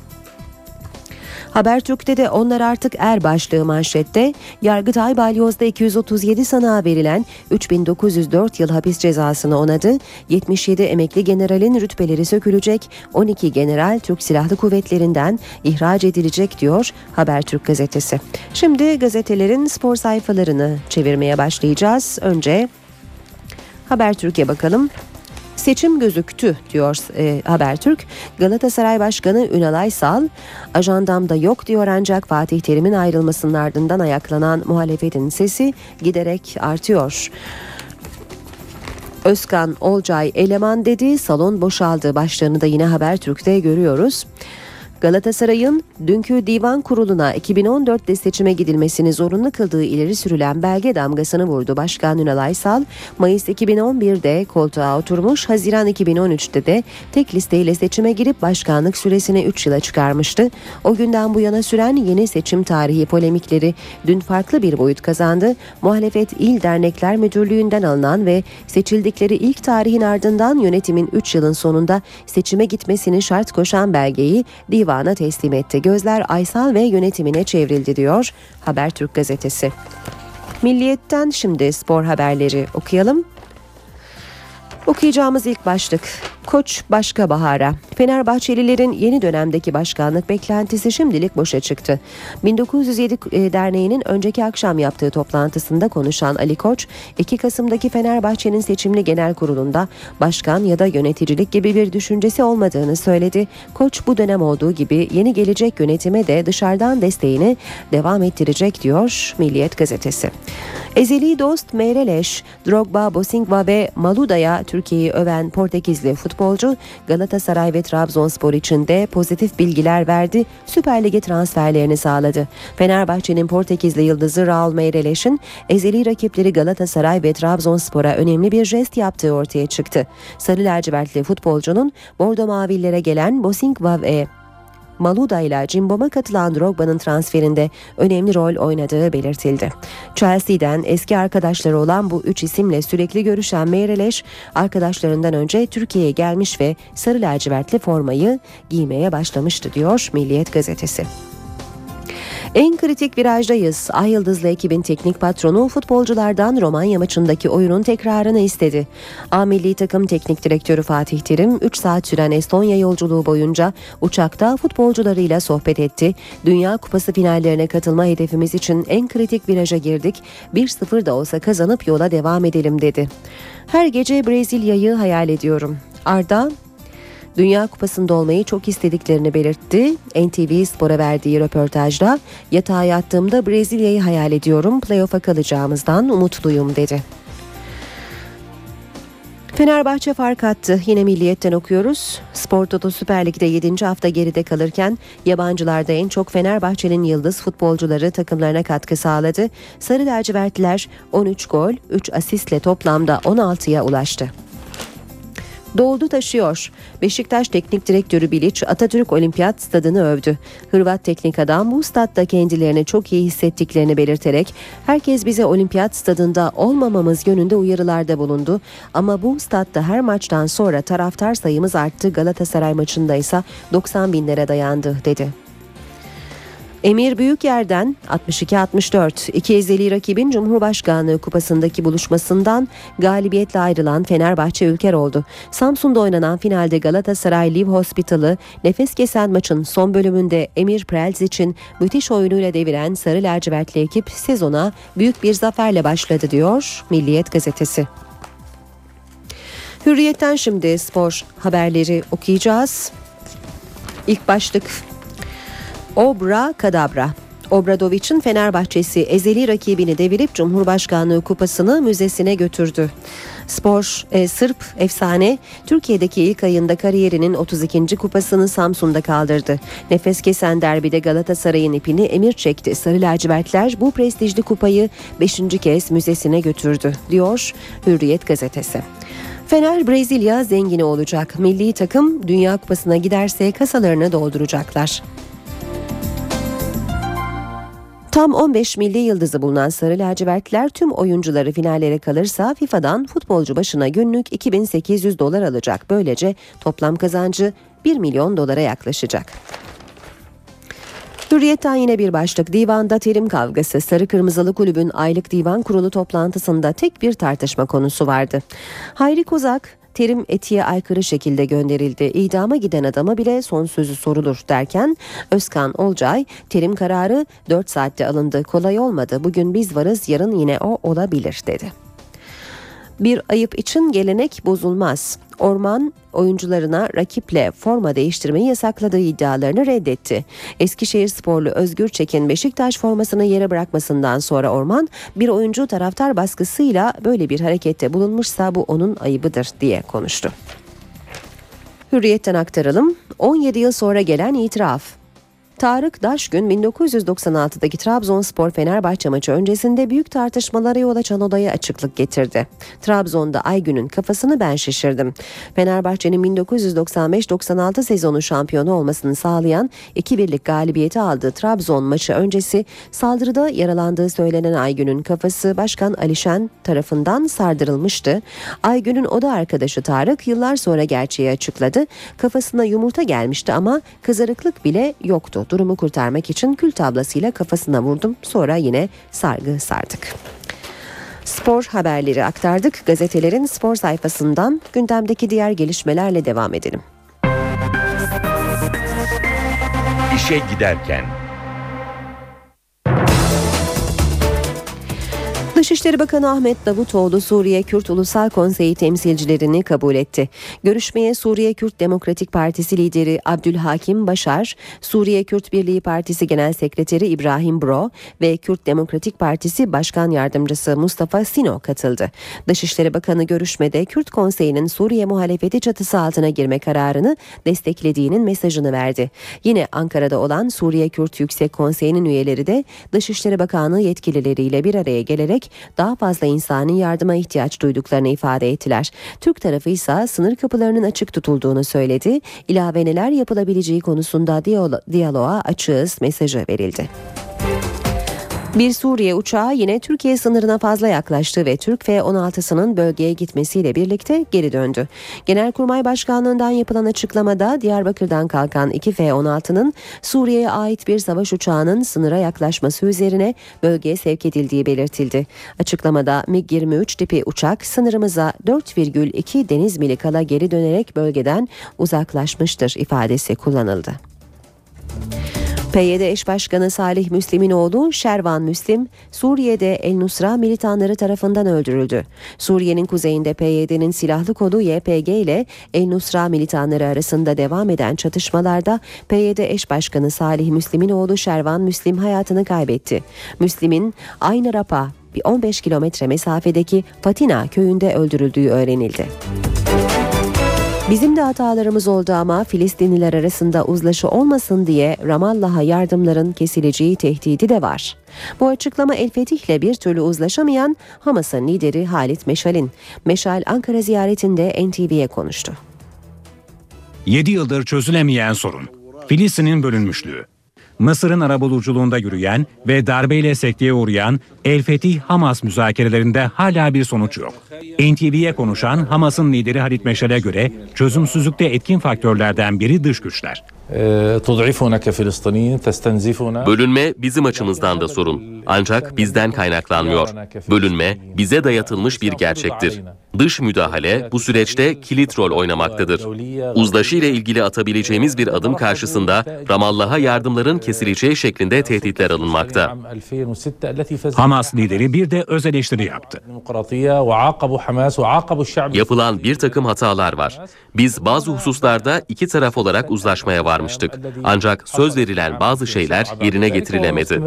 Speaker 2: Habertürk'te de onlar artık er başlığı manşette Yargıtay Balyoz'da 237 sanığa verilen 3904 yıl hapis cezasını onadı. 77 emekli generalin rütbeleri sökülecek. 12 general Türk Silahlı Kuvvetleri'nden ihraç edilecek diyor Habertürk gazetesi. Şimdi gazetelerin spor sayfalarını çevirmeye başlayacağız. Önce Habertürk'e bakalım. Seçim gözüktü diyor e, Habertürk. Galatasaray Başkanı Ünal Aysal ajandamda yok diyor ancak Fatih Terim'in ayrılmasının ardından ayaklanan muhalefetin sesi giderek artıyor. Özkan Olcay eleman dedi salon boşaldı başlarını da yine Habertürk'te görüyoruz. Galatasaray'ın dünkü divan kuruluna 2014'te seçime gidilmesini zorunlu kıldığı ileri sürülen belge damgasını vurdu. Başkan Ünal Aysal, Mayıs 2011'de koltuğa oturmuş, Haziran 2013'te de tek listeyle seçime girip başkanlık süresini 3 yıla çıkarmıştı. O günden bu yana süren yeni seçim tarihi polemikleri dün farklı bir boyut kazandı. Muhalefet İl Dernekler Müdürlüğü'nden alınan ve seçildikleri ilk tarihin ardından yönetimin 3 yılın sonunda seçime gitmesini şart koşan belgeyi divan divana teslim etti. Gözler Aysal ve yönetimine çevrildi diyor Habertürk gazetesi. Milliyetten şimdi spor haberleri okuyalım. Okuyacağımız ilk başlık Koç başka bahara. Fenerbahçelilerin yeni dönemdeki başkanlık beklentisi şimdilik boşa çıktı. 1907 e, Derneği'nin önceki akşam yaptığı toplantısında konuşan Ali Koç, 2 Kasım'daki Fenerbahçe'nin seçimli genel kurulunda başkan ya da yöneticilik gibi bir düşüncesi olmadığını söyledi. Koç bu dönem olduğu gibi yeni gelecek yönetime de dışarıdan desteğini devam ettirecek diyor Milliyet gazetesi. Ezeli dost Meireleş, Drogba, Bosingva ve Maluda'ya Türkiye'yi öven Portekizli futbolcu Galatasaray ve Trabzonspor için de pozitif bilgiler verdi. Süper Lig'e transferlerini sağladı. Fenerbahçe'nin Portekizli yıldızı Raul Meireles'in ezeli rakipleri Galatasaray ve Trabzonspor'a önemli bir jest yaptığı ortaya çıktı. Sarı lacivertli futbolcunun Bordo Mavillere gelen Bosingva ve Maluda ile Cimbom'a katılan Drogba'nın transferinde önemli rol oynadığı belirtildi. Chelsea'den eski arkadaşları olan bu üç isimle sürekli görüşen Meireleş, arkadaşlarından önce Türkiye'ye gelmiş ve sarı lacivertli formayı giymeye başlamıştı diyor Milliyet gazetesi. En kritik virajdayız. Ay Yıldızlı ekibin teknik patronu futbolculardan Romanya maçındaki oyunun tekrarını istedi. A milli takım teknik direktörü Fatih Terim 3 saat süren Estonya yolculuğu boyunca uçakta futbolcularıyla sohbet etti. Dünya Kupası finallerine katılma hedefimiz için en kritik viraja girdik. 1-0 da olsa kazanıp yola devam edelim dedi. Her gece Brezilya'yı hayal ediyorum. Arda Dünya Kupası'nda olmayı çok istediklerini belirtti. NTV Spor'a verdiği röportajda yatağa yattığımda Brezilya'yı hayal ediyorum, playoff'a kalacağımızdan umutluyum dedi. Fenerbahçe fark attı. Yine milliyetten okuyoruz. Spor Toto Süper Lig'de 7. hafta geride kalırken yabancılarda en çok Fenerbahçe'nin yıldız futbolcuları takımlarına katkı sağladı. Sarı lacivertliler 13 gol, 3 asistle toplamda 16'ya ulaştı. Doldu taşıyor. Beşiktaş Teknik Direktörü Bilic Atatürk Olimpiyat Stadını övdü. Hırvat teknik adam bu statta kendilerini çok iyi hissettiklerini belirterek herkes bize Olimpiyat Stadında olmamamız yönünde uyarılarda bulundu. Ama bu statta her maçtan sonra taraftar sayımız arttı Galatasaray maçında ise 90 binlere dayandı dedi. Emir Büyükyer'den 62-64 iki ezeli rakibin Cumhurbaşkanlığı kupasındaki buluşmasından galibiyetle ayrılan Fenerbahçe ülker oldu. Samsun'da oynanan finalde Galatasaray Live Hospital'ı nefes kesen maçın son bölümünde Emir Prelz için müthiş oyunuyla deviren Sarı Lacivertli ekip sezona büyük bir zaferle başladı diyor Milliyet gazetesi. Hürriyetten şimdi spor haberleri okuyacağız. İlk başlık Obra Kadabra. Obradoviç'in Fenerbahçesi ezeli rakibini devirip Cumhurbaşkanlığı kupasını müzesine götürdü. Spor e, Sırp efsane Türkiye'deki ilk ayında kariyerinin 32. kupasını Samsun'da kaldırdı. Nefes kesen derbide Galatasaray'ın ipini emir çekti. Sarı lacivertler bu prestijli kupayı 5. kez müzesine götürdü diyor Hürriyet gazetesi. Fener Brezilya zengini olacak. Milli takım Dünya Kupası'na giderse kasalarını dolduracaklar. Tam 15 milli yıldızı bulunan Sarı Lacivertler tüm oyuncuları finallere kalırsa FIFA'dan futbolcu başına günlük 2800 dolar alacak. Böylece toplam kazancı 1 milyon dolara yaklaşacak. Hürriyetten yine bir başlık. Divanda terim kavgası. Sarı Kırmızılı Kulübün aylık divan kurulu toplantısında tek bir tartışma konusu vardı. Hayri Kozak terim etiğe aykırı şekilde gönderildi. İdama giden adama bile son sözü sorulur derken Özkan Olcay terim kararı 4 saatte alındı. Kolay olmadı. Bugün biz varız yarın yine o olabilir dedi. Bir ayıp için gelenek bozulmaz. Orman oyuncularına rakiple forma değiştirmeyi yasakladığı iddialarını reddetti. Eskişehir sporlu Özgür Çekin Beşiktaş formasını yere bırakmasından sonra Orman bir oyuncu taraftar baskısıyla böyle bir harekette bulunmuşsa bu onun ayıbıdır diye konuştu. Hürriyetten aktaralım. 17 yıl sonra gelen itiraf. Tarık Daşgün 1996'daki Trabzonspor Fenerbahçe maçı öncesinde büyük tartışmalara yol açan odaya açıklık getirdi. Trabzon'da Aygün'ün kafasını ben şişirdim. Fenerbahçe'nin 1995-96 sezonu şampiyonu olmasını sağlayan 2-1'lik galibiyeti aldığı Trabzon maçı öncesi saldırıda yaralandığı söylenen Aygün'ün kafası Başkan Alişen tarafından sardırılmıştı. Aygün'ün oda arkadaşı Tarık yıllar sonra gerçeği açıkladı. Kafasına yumurta gelmişti ama kızarıklık bile yoktu. Durumu kurtarmak için kül tablasıyla kafasına vurdum. Sonra yine sargı sardık. Spor haberleri aktardık. Gazetelerin spor sayfasından gündemdeki diğer gelişmelerle devam edelim.
Speaker 1: İşe giderken
Speaker 2: Dışişleri Bakanı Ahmet Davutoğlu Suriye Kürt Ulusal Konseyi temsilcilerini kabul etti. Görüşmeye Suriye Kürt Demokratik Partisi lideri Abdülhakim Başar, Suriye Kürt Birliği Partisi Genel Sekreteri İbrahim Bro ve Kürt Demokratik Partisi Başkan Yardımcısı Mustafa Sino katıldı. Dışişleri Bakanı görüşmede Kürt Konseyi'nin Suriye muhalefeti çatısı altına girme kararını desteklediğinin mesajını verdi. Yine Ankara'da olan Suriye Kürt Yüksek Konseyi'nin üyeleri de Dışişleri Bakanlığı yetkilileriyle bir araya gelerek daha fazla insani yardıma ihtiyaç duyduklarını ifade ettiler. Türk tarafı ise sınır kapılarının açık tutulduğunu söyledi. İlave neler yapılabileceği konusunda diyalo- diyaloğa açığız mesajı verildi. Bir Suriye uçağı yine Türkiye sınırına fazla yaklaştı ve Türk F-16'sının bölgeye gitmesiyle birlikte geri döndü. Genelkurmay Başkanlığından yapılan açıklamada Diyarbakır'dan kalkan iki F-16'nın Suriye'ye ait bir savaş uçağının sınıra yaklaşması üzerine bölgeye sevk edildiği belirtildi. Açıklamada MiG-23 tipi uçak sınırımıza 4,2 deniz mili kala geri dönerek bölgeden uzaklaşmıştır ifadesi kullanıldı. PYD eş başkanı Salih Müslim'in oğlu Şervan Müslim, Suriye'de El Nusra militanları tarafından öldürüldü. Suriye'nin kuzeyinde PYD'nin silahlı kodu YPG ile El Nusra militanları arasında devam eden çatışmalarda PYD eş başkanı Salih Müslim'in oğlu Şervan Müslim hayatını kaybetti. Müslim'in aynı Rapa bir 15 kilometre mesafedeki Fatina köyünde öldürüldüğü öğrenildi. Bizim de hatalarımız oldu ama Filistinliler arasında uzlaşı olmasın diye Ramallah'a yardımların kesileceği tehdidi de var. Bu açıklama El Fetih'le bir türlü uzlaşamayan Hamas'ın lideri Halit Meşal'in. Meşal Ankara ziyaretinde NTV'ye konuştu.
Speaker 4: 7 yıldır çözülemeyen sorun. Filistin'in bölünmüşlüğü. Mısır'ın arabuluculuğunda yürüyen ve darbeyle sekteye uğrayan El Fetih Hamas müzakerelerinde hala bir sonuç yok. NTV'ye konuşan Hamas'ın lideri Halit Meşal'e göre çözümsüzlükte etkin faktörlerden biri dış güçler.
Speaker 5: Bölünme bizim açımızdan da sorun. Ancak bizden kaynaklanmıyor. Bölünme bize dayatılmış bir gerçektir. Dış müdahale bu süreçte kilit rol oynamaktadır. Uzlaşı ile ilgili atabileceğimiz bir adım karşısında Ramallah'a yardımların kesileceği şeklinde tehditler alınmakta.
Speaker 4: Hamas lideri bir de öz eleştiri yaptı.
Speaker 5: Yapılan bir takım hatalar var. Biz bazı hususlarda iki taraf olarak uzlaşmaya var varmıştık. Ancak söz verilen bazı şeyler yerine getirilemedi.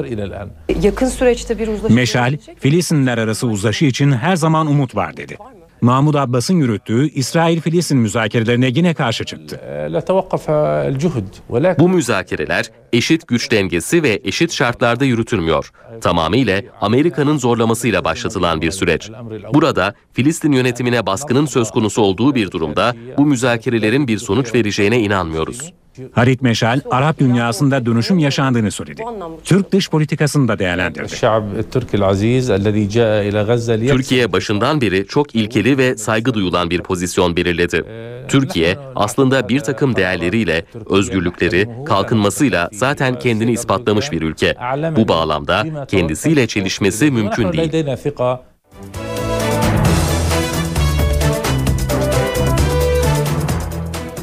Speaker 2: Yakın süreçte bir uzlaşı
Speaker 4: Meşal, Filistinler arası uzlaşı için her zaman umut var dedi. Mahmud Abbas'ın yürüttüğü İsrail-Filistin müzakerelerine yine karşı çıktı.
Speaker 5: Bu müzakereler eşit güç dengesi ve eşit şartlarda yürütülmüyor. Tamamıyla Amerika'nın zorlamasıyla başlatılan bir süreç. Burada Filistin yönetimine baskının söz konusu olduğu bir durumda bu müzakerelerin bir sonuç vereceğine inanmıyoruz.
Speaker 4: Harit Meşal, Arap dünyasında dönüşüm yaşandığını söyledi. Türk dış politikasını da değerlendirdi.
Speaker 5: Türkiye başından beri çok ilkeli ve saygı duyulan bir pozisyon belirledi. Türkiye aslında bir takım değerleriyle, özgürlükleri, kalkınmasıyla zaten kendini ispatlamış bir ülke. Bu bağlamda kendisiyle çelişmesi mümkün değil.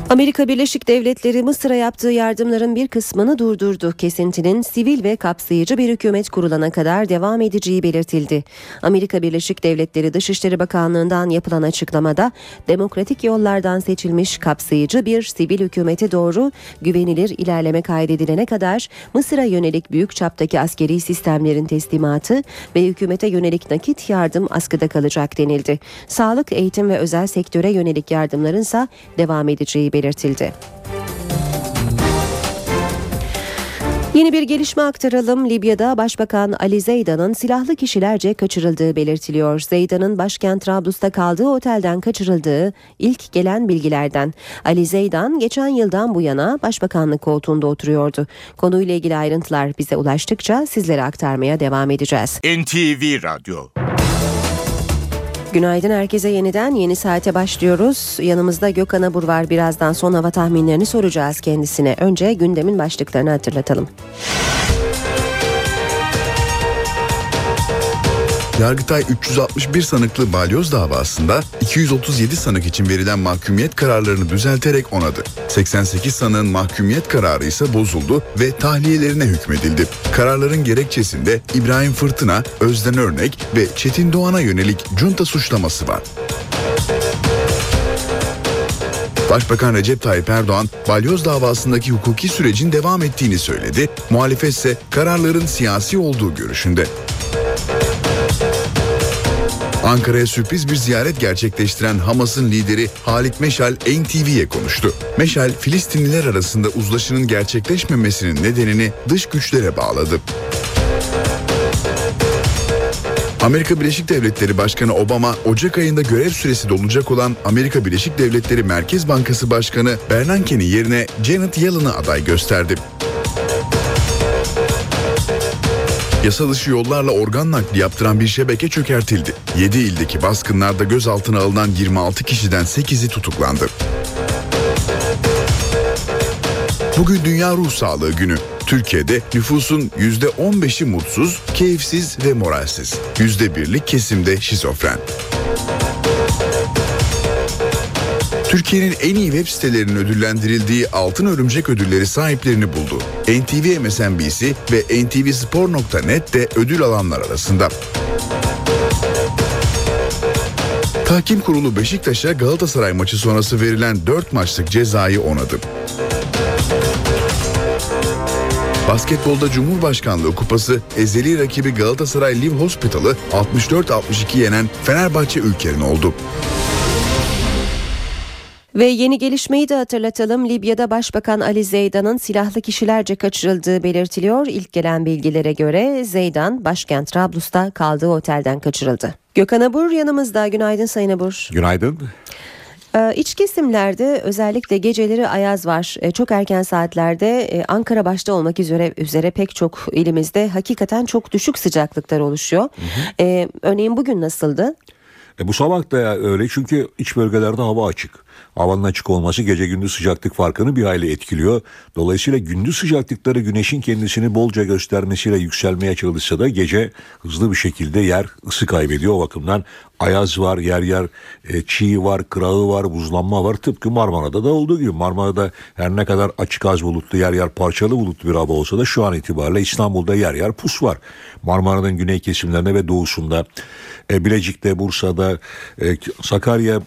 Speaker 2: Amerika Birleşik Devletleri Mısır'a yaptığı yardımların bir kısmını durdurdu. Kesintinin sivil ve kapsayıcı bir hükümet kurulana kadar devam edeceği belirtildi. Amerika Birleşik Devletleri Dışişleri Bakanlığı'ndan yapılan açıklamada demokratik yollardan seçilmiş kapsayıcı bir sivil hükümete doğru güvenilir ilerleme kaydedilene kadar Mısır'a yönelik büyük çaptaki askeri sistemlerin teslimatı ve hükümete yönelik nakit yardım askıda kalacak denildi. Sağlık, eğitim ve özel sektöre yönelik yardımların ise devam edeceği belirtildi. Yeni bir gelişme aktaralım. Libya'da Başbakan Ali Zeydan'ın silahlı kişilerce kaçırıldığı belirtiliyor. Zeydan'ın başkent Trablus'ta kaldığı otelden kaçırıldığı ilk gelen bilgilerden. Ali Zeydan geçen yıldan bu yana başbakanlık koltuğunda oturuyordu. Konuyla ilgili ayrıntılar bize ulaştıkça sizlere aktarmaya devam edeceğiz.
Speaker 1: NTV Radyo
Speaker 2: Günaydın herkese yeniden yeni saate başlıyoruz. Yanımızda Gökhan Abur var. Birazdan son hava tahminlerini soracağız kendisine. Önce gündemin başlıklarını hatırlatalım.
Speaker 3: Yargıtay 361 sanıklı balyoz davasında 237 sanık için verilen mahkumiyet kararlarını düzelterek onadı. 88 sanığın mahkumiyet kararı ise bozuldu ve tahliyelerine hükmedildi. Kararların gerekçesinde İbrahim Fırtına, Özden Örnek ve Çetin Doğan'a yönelik junta suçlaması var. Başbakan Recep Tayyip Erdoğan, balyoz davasındaki hukuki sürecin devam ettiğini söyledi. Muhalefet ise kararların siyasi olduğu görüşünde. Ankara'ya sürpriz bir ziyaret gerçekleştiren Hamas'ın lideri Halit Meşal NTV'ye konuştu. Meşal, Filistinliler arasında uzlaşının gerçekleşmemesinin nedenini dış güçlere bağladı. Amerika Birleşik Devletleri Başkanı Obama, Ocak ayında görev süresi dolacak olan Amerika Birleşik Devletleri Merkez Bankası Başkanı Bernanke'nin yerine Janet Yellen'ı aday gösterdi. Yasa dışı yollarla organ nakli yaptıran bir şebeke çökertildi. 7 ildeki baskınlarda gözaltına alınan 26 kişiden 8'i tutuklandı. Bugün Dünya Ruh Sağlığı Günü. Türkiye'de nüfusun %15'i mutsuz, keyifsiz ve moralsiz. %1'lik kesimde şizofren. Türkiye'nin en iyi web sitelerinin ödüllendirildiği Altın Örümcek ödülleri sahiplerini buldu. NTV MSNBC ve ntvspor.net de ödül alanlar arasında. Tahkim Kurulu Beşiktaş'a Galatasaray maçı sonrası verilen 4 maçlık cezayı onadı. Basketbolda Cumhurbaşkanlığı Kupası ezeli rakibi Galatasaray Live Hospital'ı 64-62 yenen Fenerbahçe Ülker'in oldu.
Speaker 2: Ve yeni gelişmeyi de hatırlatalım. Libya'da Başbakan Ali Zeydan'ın silahlı kişilerce kaçırıldığı belirtiliyor. İlk gelen bilgilere göre Zeydan başkent Trablus'ta kaldığı otelden kaçırıldı. Gökhan Abur yanımızda. Günaydın Sayın Abur.
Speaker 16: Günaydın.
Speaker 2: Ee, iç kesimlerde özellikle geceleri ayaz var. Ee, çok erken saatlerde e, Ankara başta olmak üzere üzere pek çok ilimizde hakikaten çok düşük sıcaklıklar oluşuyor. Hı hı. Ee, örneğin bugün nasıldı?
Speaker 16: E bu sabah da öyle çünkü iç bölgelerde hava açık. Havanın açık olması gece gündüz sıcaklık farkını bir hayli etkiliyor. Dolayısıyla gündüz sıcaklıkları güneşin kendisini bolca göstermesiyle yükselmeye çalışsa da gece hızlı bir şekilde yer ısı kaybediyor. O bakımdan ayaz var, yer yer e, çiğ var, kırağı var, buzlanma var. Tıpkı Marmara'da da olduğu gibi. Marmara'da her ne kadar açık az bulutlu, yer yer parçalı bulutlu bir hava olsa da şu an itibariyle İstanbul'da yer yer pus var. Marmara'nın güney kesimlerinde ve doğusunda, e, Bilecik'te, Bursa'da, e, Sakarya,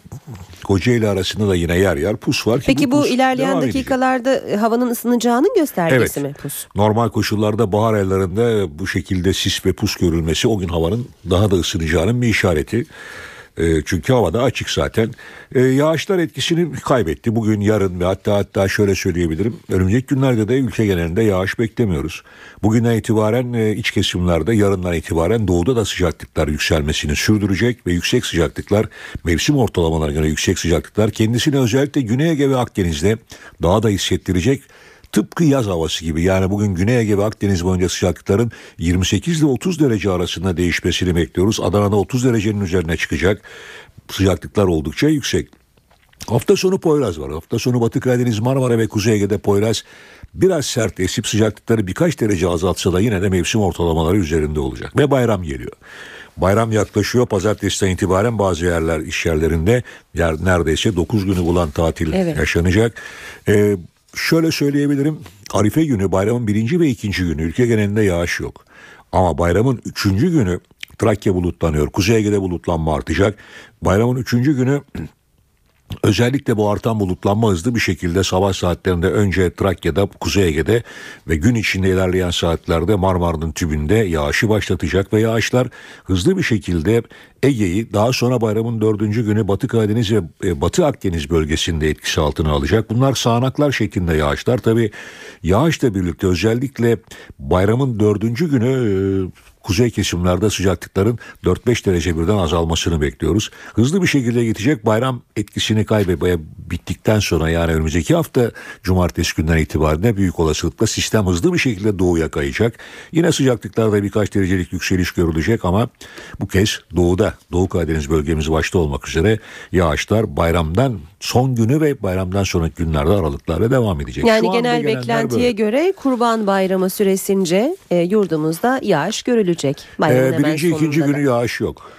Speaker 16: Kocaeli arasında da yine yer yer pus var. Ki
Speaker 2: Peki bu,
Speaker 16: bu
Speaker 2: ilerleyen dakikalarda edecek. havanın ısınacağının göstergesi
Speaker 16: evet.
Speaker 2: mi pus?
Speaker 16: Normal koşullarda bahar aylarında bu şekilde sis ve pus görülmesi o gün havanın daha da ısınacağının bir işareti. E, çünkü havada açık zaten. E, yağışlar etkisini kaybetti. Bugün, yarın ve hatta hatta şöyle söyleyebilirim. Önümüzdeki günlerde de ülke genelinde yağış beklemiyoruz. Bugünden itibaren e, iç kesimlerde, yarından itibaren doğuda da sıcaklıklar yükselmesini sürdürecek ve yüksek sıcaklıklar, mevsim ortalamalarına göre yüksek sıcaklıklar kendisini özellikle Güney Ege ve Akdeniz'de daha da hissettirecek tıpkı yaz havası gibi yani bugün Güney Ege ve Akdeniz boyunca sıcaklıkların 28 ile 30 derece arasında değişmesini bekliyoruz. Adana'da 30 derecenin üzerine çıkacak. Sıcaklıklar oldukça yüksek. Hafta sonu Poyraz var. Hafta sonu Batı Karadeniz, Marmara ve Kuzey Ege'de Poyraz biraz sert esip sıcaklıkları birkaç derece azaltsa da yine de mevsim ortalamaları üzerinde olacak. Ve bayram geliyor. Bayram yaklaşıyor. Pazartesiden itibaren bazı yerler, iş yerlerinde yer, neredeyse 9 günü bulan tatil evet. yaşanacak. Ee, şöyle söyleyebilirim. Arife günü bayramın birinci ve ikinci günü ülke genelinde yağış yok. Ama bayramın üçüncü günü Trakya bulutlanıyor. Kuzey Ege'de bulutlanma artacak. Bayramın üçüncü günü Özellikle bu artan bulutlanma hızlı bir şekilde sabah saatlerinde önce Trakya'da, Kuzey Ege'de ve gün içinde ilerleyen saatlerde Marmara'nın tübünde yağışı başlatacak ve yağışlar hızlı bir şekilde Ege'yi daha sonra bayramın dördüncü günü Batı Karadeniz ve e, Batı Akdeniz bölgesinde etkisi altına alacak. Bunlar sağanaklar şeklinde yağışlar. Tabi yağışla birlikte özellikle bayramın dördüncü günü e, kuzey kesimlerde sıcaklıkların 4-5 derece birden azalmasını bekliyoruz. Hızlı bir şekilde gidecek bayram etkisini kaybetmeye bittikten sonra yani önümüzdeki hafta cumartesi günden itibaren büyük olasılıkla sistem hızlı bir şekilde doğuya kayacak. Yine sıcaklıklarda birkaç derecelik yükseliş görülecek ama bu kez doğuda Doğu Karadeniz bölgemiz başta olmak üzere yağışlar bayramdan son günü ve bayramdan sonraki günlerde aralıklarla devam edecek.
Speaker 2: Yani
Speaker 16: Şu
Speaker 2: genel beklentiye
Speaker 16: böyle.
Speaker 2: göre Kurban Bayramı süresince e, yurdumuzda yağış görülecek. Bayramın
Speaker 16: Ee, birinci ikinci
Speaker 2: da.
Speaker 16: günü yağış yok.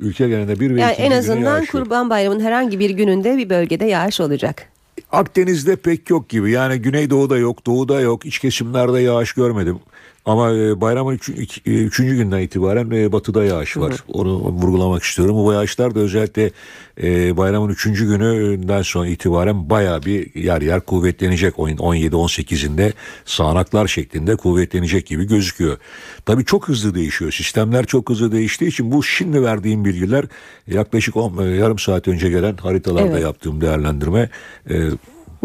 Speaker 16: Ülke genelinde bir ve
Speaker 2: Yani en azından. Kurban Bayramı'nın herhangi bir gününde bir bölgede yağış olacak.
Speaker 16: Akdeniz'de pek yok gibi. Yani Güneydoğu'da yok, Doğu'da yok. İç kesimlerde yağış görmedim. Ama e, bayramın üç, iki- e, üçüncü günden itibaren e, batıda yağış var. Onu vurgulamak istiyorum. Bu yağışlar da özellikle bayramın üçüncü gününden sonra itibaren baya bir yer yer kuvvetlenecek. 17-18'inde sağanaklar şeklinde kuvvetlenecek gibi gözüküyor. Tabii çok hızlı değişiyor. Sistemler çok hızlı değiştiği için bu şimdi verdiğim bilgiler yaklaşık on- yarım saat önce gelen haritalarda
Speaker 2: Evet.
Speaker 16: yaptığım değerlendirme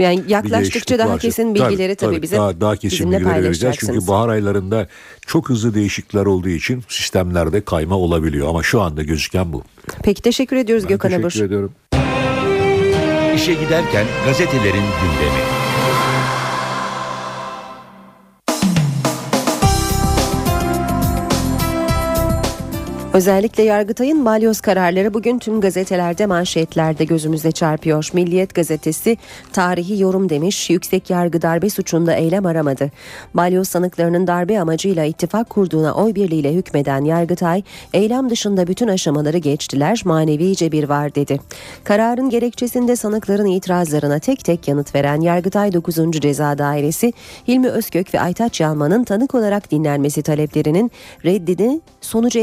Speaker 2: Yani yaklaştıkça daha kesin bilgileri tabii, bize
Speaker 16: daha, daha kesin
Speaker 2: bizimle
Speaker 16: bilgileri vereceğiz.
Speaker 2: paylaşacaksınız.
Speaker 16: Çünkü bahar aylarında çok hızlı değişiklikler olduğu için sistemlerde kayma olabiliyor ama şu anda gözüken bu.
Speaker 2: Peki teşekkür ediyoruz
Speaker 16: Ben
Speaker 2: Gökhan Abur.
Speaker 16: teşekkür ediyorum.
Speaker 1: İşe giderken gazetelerin gündemi.
Speaker 2: Özellikle Yargıtay'ın balyoz kararları bugün tüm gazetelerde manşetlerde gözümüze çarpıyor. Milliyet gazetesi tarihi yorum demiş, yüksek yargı darbe suçunda eylem aramadı. Balyoz sanıklarının darbe amacıyla ittifak kurduğuna oy birliğiyle hükmeden Yargıtay, eylem dışında bütün aşamaları geçtiler, manevi cebir var dedi. Kararın gerekçesinde sanıkların itirazlarına tek tek yanıt veren Yargıtay 9. Ceza Dairesi, Hilmi Özkök ve Aytaç Yalman'ın tanık olarak dinlenmesi taleplerinin reddini sonucu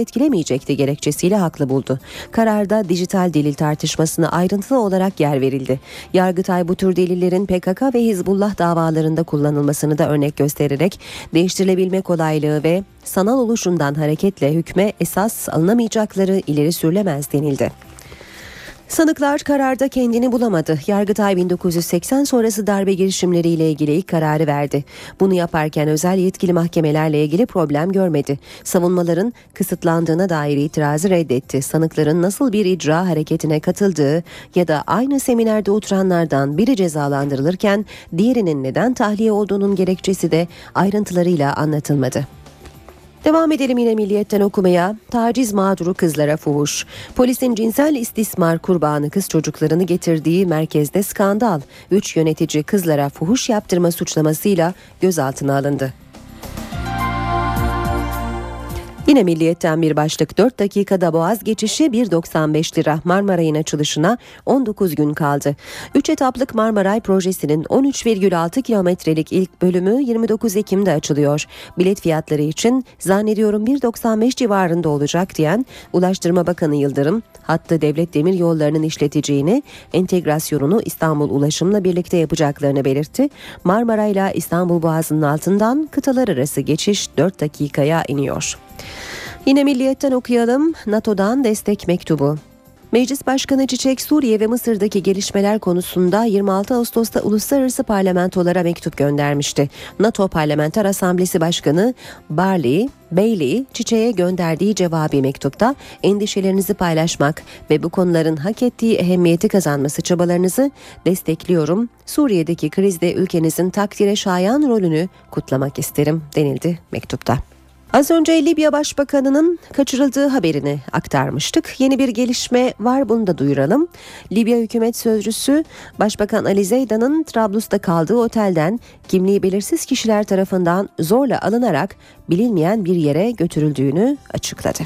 Speaker 2: etkilemeyecekti gerekçesiyle haklı buldu. Kararda dijital delil tartışmasına ayrıntılı olarak yer verildi. Yargıtay bu tür delillerin PKK ve Hizbullah davalarında kullanılmasını da örnek göstererek değiştirilebilme kolaylığı ve sanal oluşundan hareketle hükme esas alınamayacakları ileri sürülemez denildi. Sanıklar kararda kendini bulamadı. Yargıtay 1980 sonrası darbe girişimleriyle ilgili ilk kararı verdi. Bunu yaparken özel yetkili mahkemelerle ilgili problem görmedi. Savunmaların kısıtlandığına dair itirazı reddetti. Sanıkların nasıl bir icra hareketine katıldığı ya da aynı seminerde oturanlardan biri cezalandırılırken diğerinin neden tahliye olduğunun gerekçesi de ayrıntılarıyla anlatılmadı. Devam edelim yine milliyetten okumaya. Taciz mağduru kızlara fuhuş. Polisin cinsel istismar kurbanı kız çocuklarını getirdiği merkezde skandal. Üç yönetici kızlara fuhuş yaptırma suçlamasıyla gözaltına alındı. Yine milliyetten bir başlık 4 dakikada boğaz geçişi 1.95 lira Marmaray'ın açılışına 19 gün kaldı. 3 etaplık Marmaray projesinin 13,6 kilometrelik ilk bölümü 29 Ekim'de açılıyor. Bilet fiyatları için zannediyorum 1.95 civarında olacak diyen Ulaştırma Bakanı Yıldırım, hattı devlet demir yollarının işleteceğini, entegrasyonunu İstanbul Ulaşım'la birlikte yapacaklarını belirtti. Marmara ile İstanbul Boğazı'nın altından kıtalar arası geçiş 4 dakikaya iniyor. Yine Milliyet'ten okuyalım. NATO'dan destek mektubu. Meclis Başkanı Çiçek Suriye ve Mısır'daki gelişmeler konusunda 26 Ağustos'ta uluslararası parlamentolara mektup göndermişti. NATO Parlamenter Asamblesi Başkanı Barley, Bailey, Çiçek'e gönderdiği cevabi mektupta endişelerinizi paylaşmak ve bu konuların hak ettiği ehemmiyeti kazanması çabalarınızı destekliyorum. Suriye'deki krizde ülkenizin takdire şayan rolünü kutlamak isterim denildi mektupta. Az önce Libya Başbakanı'nın kaçırıldığı haberini aktarmıştık. Yeni bir gelişme var bunu da duyuralım. Libya hükümet sözcüsü Başbakan Ali Zeydan'ın Trablus'ta kaldığı otelden kimliği belirsiz kişiler tarafından zorla alınarak bilinmeyen bir yere götürüldüğünü açıkladı.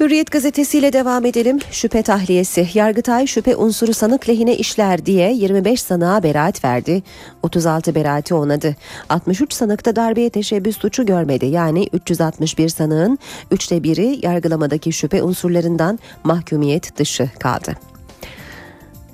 Speaker 2: Hürriyet gazetesiyle devam edelim. Şüphe tahliyesi. Yargıtay şüphe unsuru sanık lehine işler diye 25 sanığa beraat verdi. 36 beraati onadı. 63 sanıkta darbeye teşebbüs suçu görmedi. Yani 361 sanığın üçte biri yargılamadaki şüphe unsurlarından mahkumiyet dışı kaldı.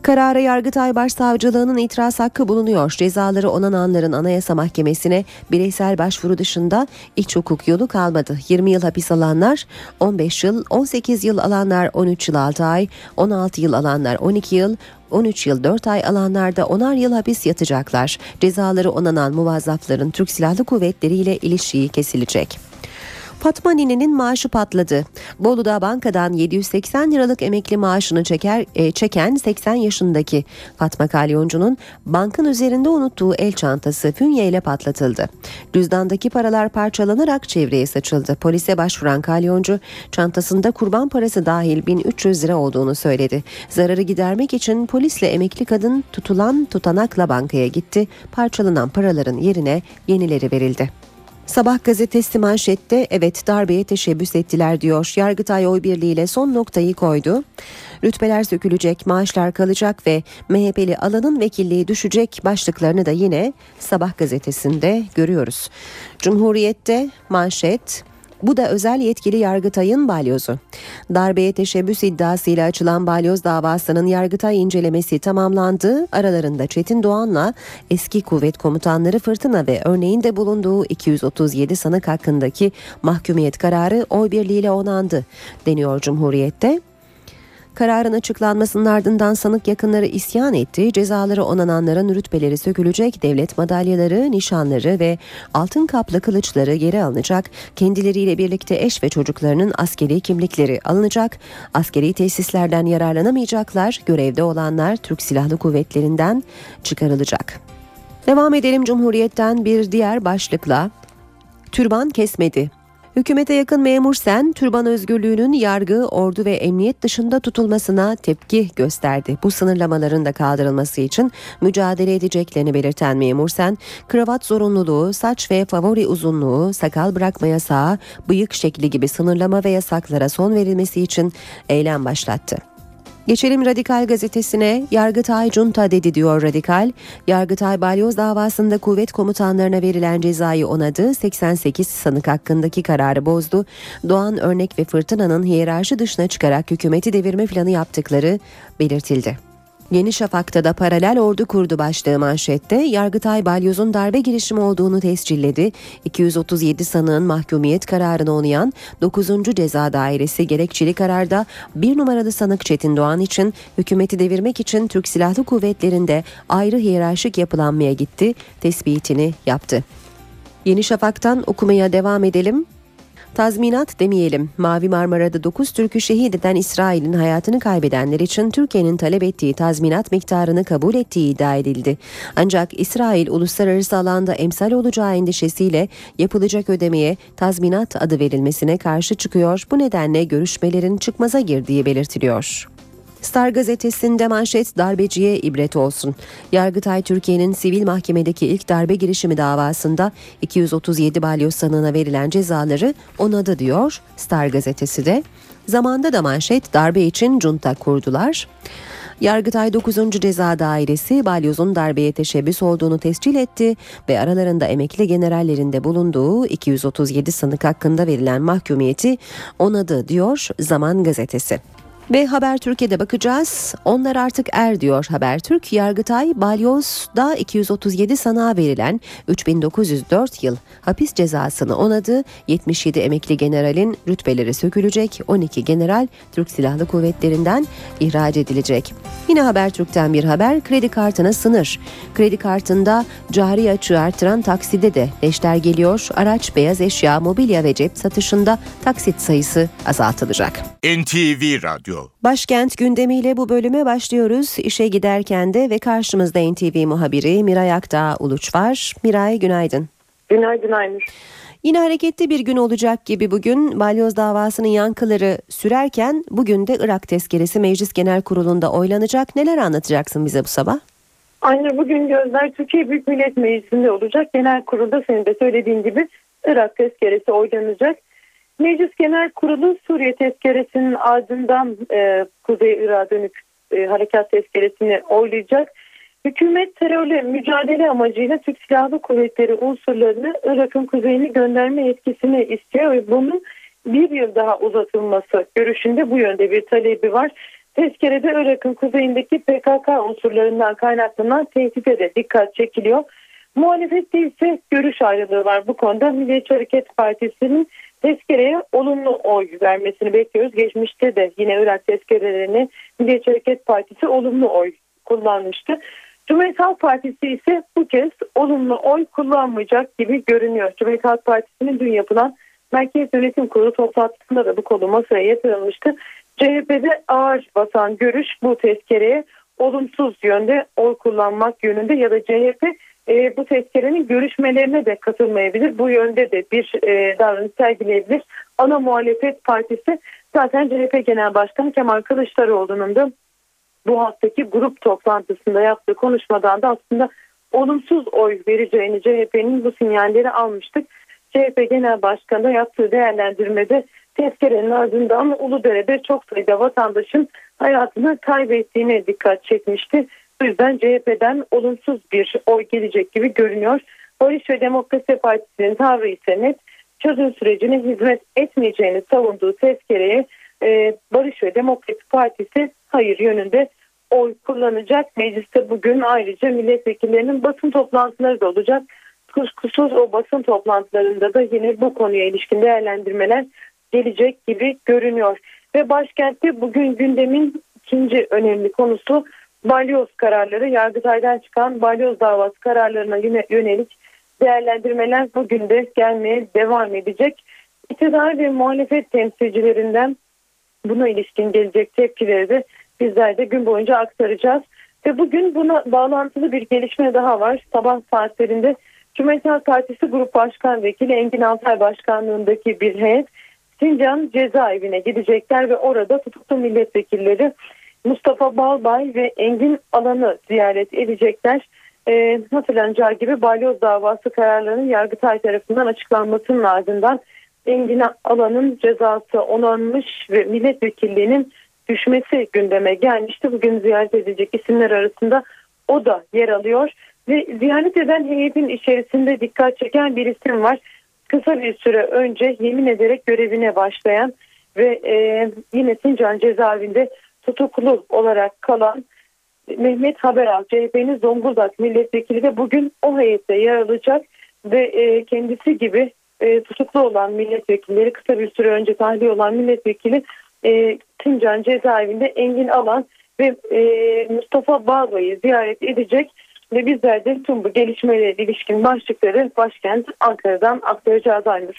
Speaker 2: Karara Yargıtay Başsavcılığı'nın itiraz hakkı bulunuyor. Cezaları onananların Anayasa Mahkemesi'ne bireysel başvuru dışında iç hukuk yolu kalmadı. 20 yıl hapis alanlar 15 yıl, 18 yıl alanlar 13 yıl 6 ay, 16 yıl alanlar 12 yıl, 13 yıl 4 ay alanlarda 10'ar yıl hapis yatacaklar. Cezaları onanan muvazzafların Türk Silahlı Kuvvetleri ile ilişiği kesilecek. Fatma Nine'nin maaşı patladı. Bolu'da bankadan 780 liralık emekli maaşını çeker, e, çeken 80 yaşındaki Fatma Kalyoncu'nun bankın üzerinde unuttuğu el çantası fünye ile patlatıldı. Cüzdandaki paralar parçalanarak çevreye saçıldı. Polise başvuran Kalyoncu çantasında kurban parası dahil 1300 lira olduğunu söyledi. Zararı gidermek için polisle emekli kadın tutulan tutanakla bankaya gitti. Parçalanan paraların yerine yenileri verildi. Sabah gazetesi manşette evet darbeye teşebbüs ettiler diyor. Yargıtay oy birliğiyle son noktayı koydu. Rütbeler sökülecek, maaşlar kalacak ve MHP'li alanın vekilliği düşecek başlıklarını da yine Sabah gazetesinde görüyoruz. Cumhuriyette manşet bu da özel yetkili Yargıtay'ın balyozu. Darbeye teşebbüs iddiasıyla açılan balyoz davasının Yargıtay incelemesi tamamlandı. Aralarında Çetin Doğan'la eski kuvvet komutanları Fırtına ve örneğin de bulunduğu 237 sanık hakkındaki mahkumiyet kararı oy birliğiyle onandı deniyor Cumhuriyet'te. Kararın açıklanmasının ardından sanık yakınları isyan etti. Cezaları onananların rütbeleri sökülecek, devlet madalyaları, nişanları ve altın kaplı kılıçları geri alınacak. Kendileriyle birlikte eş ve çocuklarının askeri kimlikleri alınacak. Askeri tesislerden yararlanamayacaklar. Görevde olanlar Türk Silahlı Kuvvetlerinden çıkarılacak. Devam edelim Cumhuriyet'ten bir diğer başlıkla. Türban kesmedi. Hükümete yakın memur Sen, türban özgürlüğünün yargı, ordu ve emniyet dışında tutulmasına tepki gösterdi. Bu sınırlamaların da kaldırılması için mücadele edeceklerini belirten memur Sen, kravat zorunluluğu, saç ve favori uzunluğu, sakal bırakma yasağı, bıyık şekli gibi sınırlama ve yasaklara son verilmesi için eylem başlattı. Geçelim Radikal gazetesine Yargıtay Junta dedi diyor Radikal. Yargıtay Balyoz davasında kuvvet komutanlarına verilen cezayı onadı. 88 sanık hakkındaki kararı bozdu. Doğan Örnek ve Fırtına'nın hiyerarşi dışına çıkarak hükümeti devirme planı yaptıkları belirtildi. Yeni Şafak'ta da paralel ordu kurdu başlığı manşette Yargıtay Balyoz'un darbe girişimi olduğunu tescilledi. 237 sanığın mahkumiyet kararını onayan 9. Ceza Dairesi gerekçeli kararda bir numaralı sanık Çetin Doğan için hükümeti devirmek için Türk Silahlı Kuvvetleri'nde ayrı hiyerarşik yapılanmaya gitti, tespitini yaptı. Yeni Şafak'tan okumaya devam edelim. Tazminat demeyelim. Mavi Marmara'da 9 Türk'ü şehit eden İsrail'in hayatını kaybedenler için Türkiye'nin talep ettiği tazminat miktarını kabul ettiği iddia edildi. Ancak İsrail uluslararası alanda emsal olacağı endişesiyle yapılacak ödemeye tazminat adı verilmesine karşı çıkıyor. Bu nedenle görüşmelerin çıkmaza girdiği belirtiliyor. Star gazetesinde manşet darbeciye ibret olsun. Yargıtay Türkiye'nin sivil mahkemedeki ilk darbe girişimi davasında 237 balyoz sanığına verilen cezaları onadı diyor Star gazetesi de. Zamanda da manşet darbe için junta kurdular. Yargıtay 9. Ceza Dairesi balyozun darbeye teşebbüs olduğunu tescil etti ve aralarında emekli generallerinde bulunduğu 237 sanık hakkında verilen mahkumiyeti onadı diyor Zaman Gazetesi. Ve Haber Türkiye'de bakacağız. Onlar artık er diyor Habertürk. Yargıtay Balyoz'da 237 sanığa verilen 3904 yıl hapis cezasını onadı. 77 emekli generalin rütbeleri sökülecek. 12 general Türk Silahlı Kuvvetleri'nden ihraç edilecek. Yine Habertürk'ten bir haber kredi kartına sınır. Kredi kartında cari açığı artıran takside de leşler geliyor. Araç, beyaz eşya, mobilya ve cep satışında taksit sayısı azaltılacak.
Speaker 1: NTV Radyo
Speaker 2: Başkent gündemiyle bu bölüme başlıyoruz. İşe giderken de ve karşımızda NTV muhabiri Miray Akdağ Uluç var. Miray günaydın.
Speaker 17: Günaydın Aynur.
Speaker 2: Yine hareketli bir gün olacak gibi bugün balyoz davasının yankıları sürerken bugün de Irak tezkeresi Meclis Genel Kurulu'nda oylanacak. Neler anlatacaksın bize bu sabah?
Speaker 17: Aynur bugün gözler Türkiye Büyük Millet Meclisi'nde olacak. Genel kurulda senin de söylediğin gibi Irak tezkeresi oylanacak. Meclis Genel Kurulu Suriye tezkeresinin ardından e, Kuzey Irak'a dönük e, harekat tezkeresini oylayacak. Hükümet terörle mücadele amacıyla Türk Silahlı Kuvvetleri unsurlarını Irak'ın kuzeyine gönderme yetkisini istiyor ve bunun bir yıl daha uzatılması görüşünde bu yönde bir talebi var. Tezkerede Irak'ın kuzeyindeki PKK unsurlarından kaynaklanan tehdide de dikkat çekiliyor. Muhalefette ise görüş ayrılığı var bu konuda. Milliyetçi Hareket Partisi'nin tezkereye olumlu oy vermesini bekliyoruz. Geçmişte de yine Irak tezkerelerini Milliyetçi Hareket Partisi olumlu oy kullanmıştı. Cumhuriyet Halk Partisi ise bu kez olumlu oy kullanmayacak gibi görünüyor. Cumhuriyet Halk Partisi'nin dün yapılan Merkez Yönetim Kurulu toplantısında da bu konu masaya yatırılmıştı. CHP'de ağır basan görüş bu tezkereye olumsuz yönde oy kullanmak yönünde ya da CHP e, bu tezkerenin görüşmelerine de katılmayabilir. Bu yönde de bir e, davranış sergileyebilir. Ana muhalefet partisi zaten CHP Genel Başkanı Kemal Kılıçdaroğlu'nun da bu haftaki grup toplantısında yaptığı konuşmadan da aslında olumsuz oy vereceğini CHP'nin bu sinyalleri almıştık. CHP Genel Başkanı yaptığı değerlendirmede tezkerenin ardından Uludere'de çok sayıda vatandaşın hayatını kaybettiğine dikkat çekmişti. Bu yüzden CHP'den olumsuz bir oy gelecek gibi görünüyor. Barış ve Demokrasi Partisi'nin tavrı ise net çözüm sürecine hizmet etmeyeceğini savunduğu tezkereye e, Barış ve Demokrasi Partisi hayır yönünde oy kullanacak. Mecliste bugün ayrıca milletvekillerinin basın toplantıları da olacak. Kuşkusuz o basın toplantılarında da yine bu konuya ilişkin değerlendirmeler gelecek gibi görünüyor. Ve başkentte bugün gündemin ikinci önemli konusu balyoz kararları. Yargıtay'dan çıkan balyoz davası kararlarına yönelik değerlendirmeler bugün de gelmeye devam edecek. İktidar ve muhalefet temsilcilerinden buna ilişkin gelecek tepkileri de bizler de gün boyunca aktaracağız. Ve bugün buna bağlantılı bir gelişme daha var. Sabah saatlerinde Cumhuriyet Halk Partisi Grup Başkan Vekili Engin Altay Başkanlığındaki bir heyet Sincan cezaevine gidecekler ve orada tutuklu milletvekilleri Mustafa Balbay ve Engin Alan'ı ziyaret edecekler. Ee, hatırlanacağı gibi balyoz davası kararlarının Yargıtay tarafından açıklanmasının ardından Engin Alan'ın cezası onanmış ve milletvekilliğinin düşmesi gündeme gelmişti. Bugün ziyaret edilecek isimler arasında o da yer alıyor ve ziyaret eden heyetin içerisinde dikkat çeken bir isim var. Kısa bir süre önce yemin ederek görevine başlayan ve e, yine Sincan cezaevinde tutuklu olarak kalan Mehmet Haberal CHP'nin Zonguldak milletvekili de bugün o heyette yer alacak ve e, kendisi gibi e, tutuklu olan milletvekilleri kısa bir süre önce tahliye olan milletvekili e, Sincan cezaevinde Engin Alan ve e, Mustafa Bağbay'ı ziyaret edecek ve bizler de tüm bu gelişmelere ilişkin başlıkları başkent Ankara'dan aktaracağız Aynur.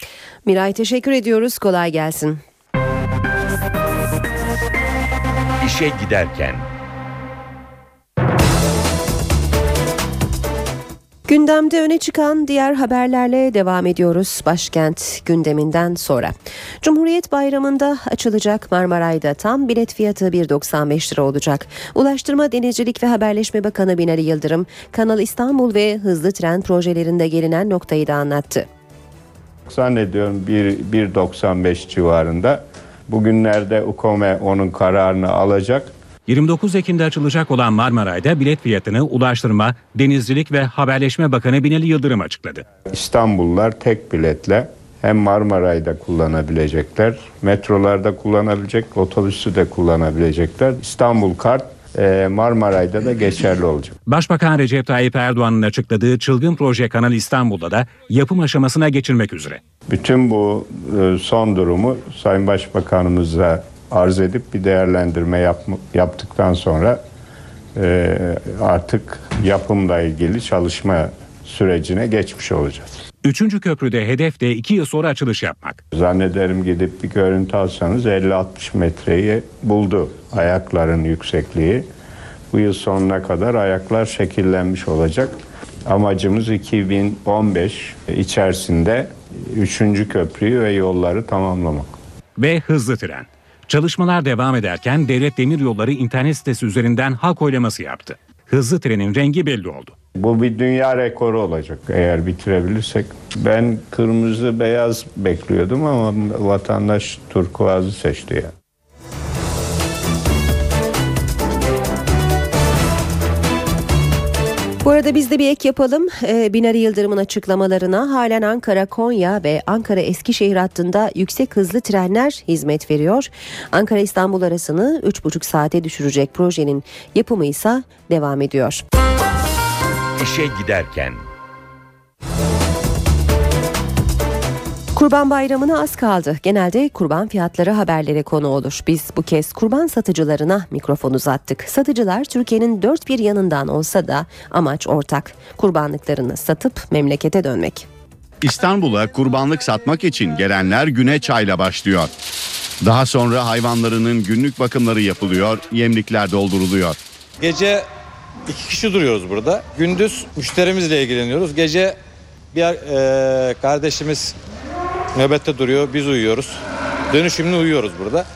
Speaker 2: Miray teşekkür ediyoruz. Kolay gelsin.
Speaker 1: İşe giderken
Speaker 2: Gündemde öne çıkan diğer haberlerle devam ediyoruz başkent gündeminden sonra. Cumhuriyet Bayramı'nda açılacak Marmaray'da tam bilet fiyatı 1.95 lira olacak. Ulaştırma Denizcilik ve Haberleşme Bakanı Binali Yıldırım, Kanal İstanbul ve hızlı tren projelerinde gelinen noktayı da anlattı.
Speaker 18: Zannediyorum 1.95 civarında. Bugünlerde UKOME onun kararını alacak.
Speaker 4: 29 Ekim'de açılacak olan Marmaray'da bilet fiyatını Ulaştırma, Denizcilik ve Haberleşme Bakanı Binali Yıldırım açıkladı.
Speaker 18: İstanbullular tek biletle hem Marmaray'da kullanabilecekler, metrolarda kullanabilecek, otobüsü de kullanabilecekler. İstanbul kart Marmaray'da da geçerli olacak.
Speaker 4: Başbakan Recep Tayyip Erdoğan'ın açıkladığı çılgın proje Kanal İstanbul'da da yapım aşamasına geçilmek üzere.
Speaker 18: Bütün bu e, son durumu Sayın Başbakanımıza arz edip bir değerlendirme yap, yaptıktan sonra e, artık yapımla ilgili çalışma sürecine geçmiş olacağız.
Speaker 4: Üçüncü köprüde hedef de iki yıl sonra açılış yapmak.
Speaker 18: Zannederim gidip bir görüntü alsanız 50-60 metreyi buldu ayakların yüksekliği. Bu yıl sonuna kadar ayaklar şekillenmiş olacak. Amacımız 2015 içerisinde üçüncü köprüyü ve yolları tamamlamak.
Speaker 4: Ve hızlı tren. Çalışmalar devam ederken Devlet Demiryolları internet sitesi üzerinden halk oylaması yaptı. Hızlı trenin rengi belli oldu.
Speaker 18: Bu bir dünya rekoru olacak eğer bitirebilirsek. Ben kırmızı beyaz bekliyordum ama vatandaş turkuazı seçti yani.
Speaker 2: Bu arada biz de bir ek yapalım. Ee, Binali Yıldırım'ın açıklamalarına halen Ankara, Konya ve Ankara Eskişehir hattında yüksek hızlı trenler hizmet veriyor. Ankara İstanbul arasını 3,5 saate düşürecek projenin yapımı ise devam ediyor.
Speaker 1: İşe giderken
Speaker 2: Kurban Bayramı'na az kaldı. Genelde kurban fiyatları haberlere konu olur. Biz bu kez kurban satıcılarına mikrofon uzattık. Satıcılar Türkiye'nin dört bir yanından olsa da amaç ortak. Kurbanlıklarını satıp memlekete dönmek.
Speaker 19: İstanbul'a kurbanlık satmak için gelenler güne çayla başlıyor. Daha sonra hayvanlarının günlük bakımları yapılıyor, yemlikler dolduruluyor.
Speaker 20: Gece iki kişi duruyoruz burada. Gündüz müşterimizle ilgileniyoruz. Gece bir e, kardeşimiz nöbette duruyor. Biz uyuyoruz. Dönüşümlü uyuyoruz burada.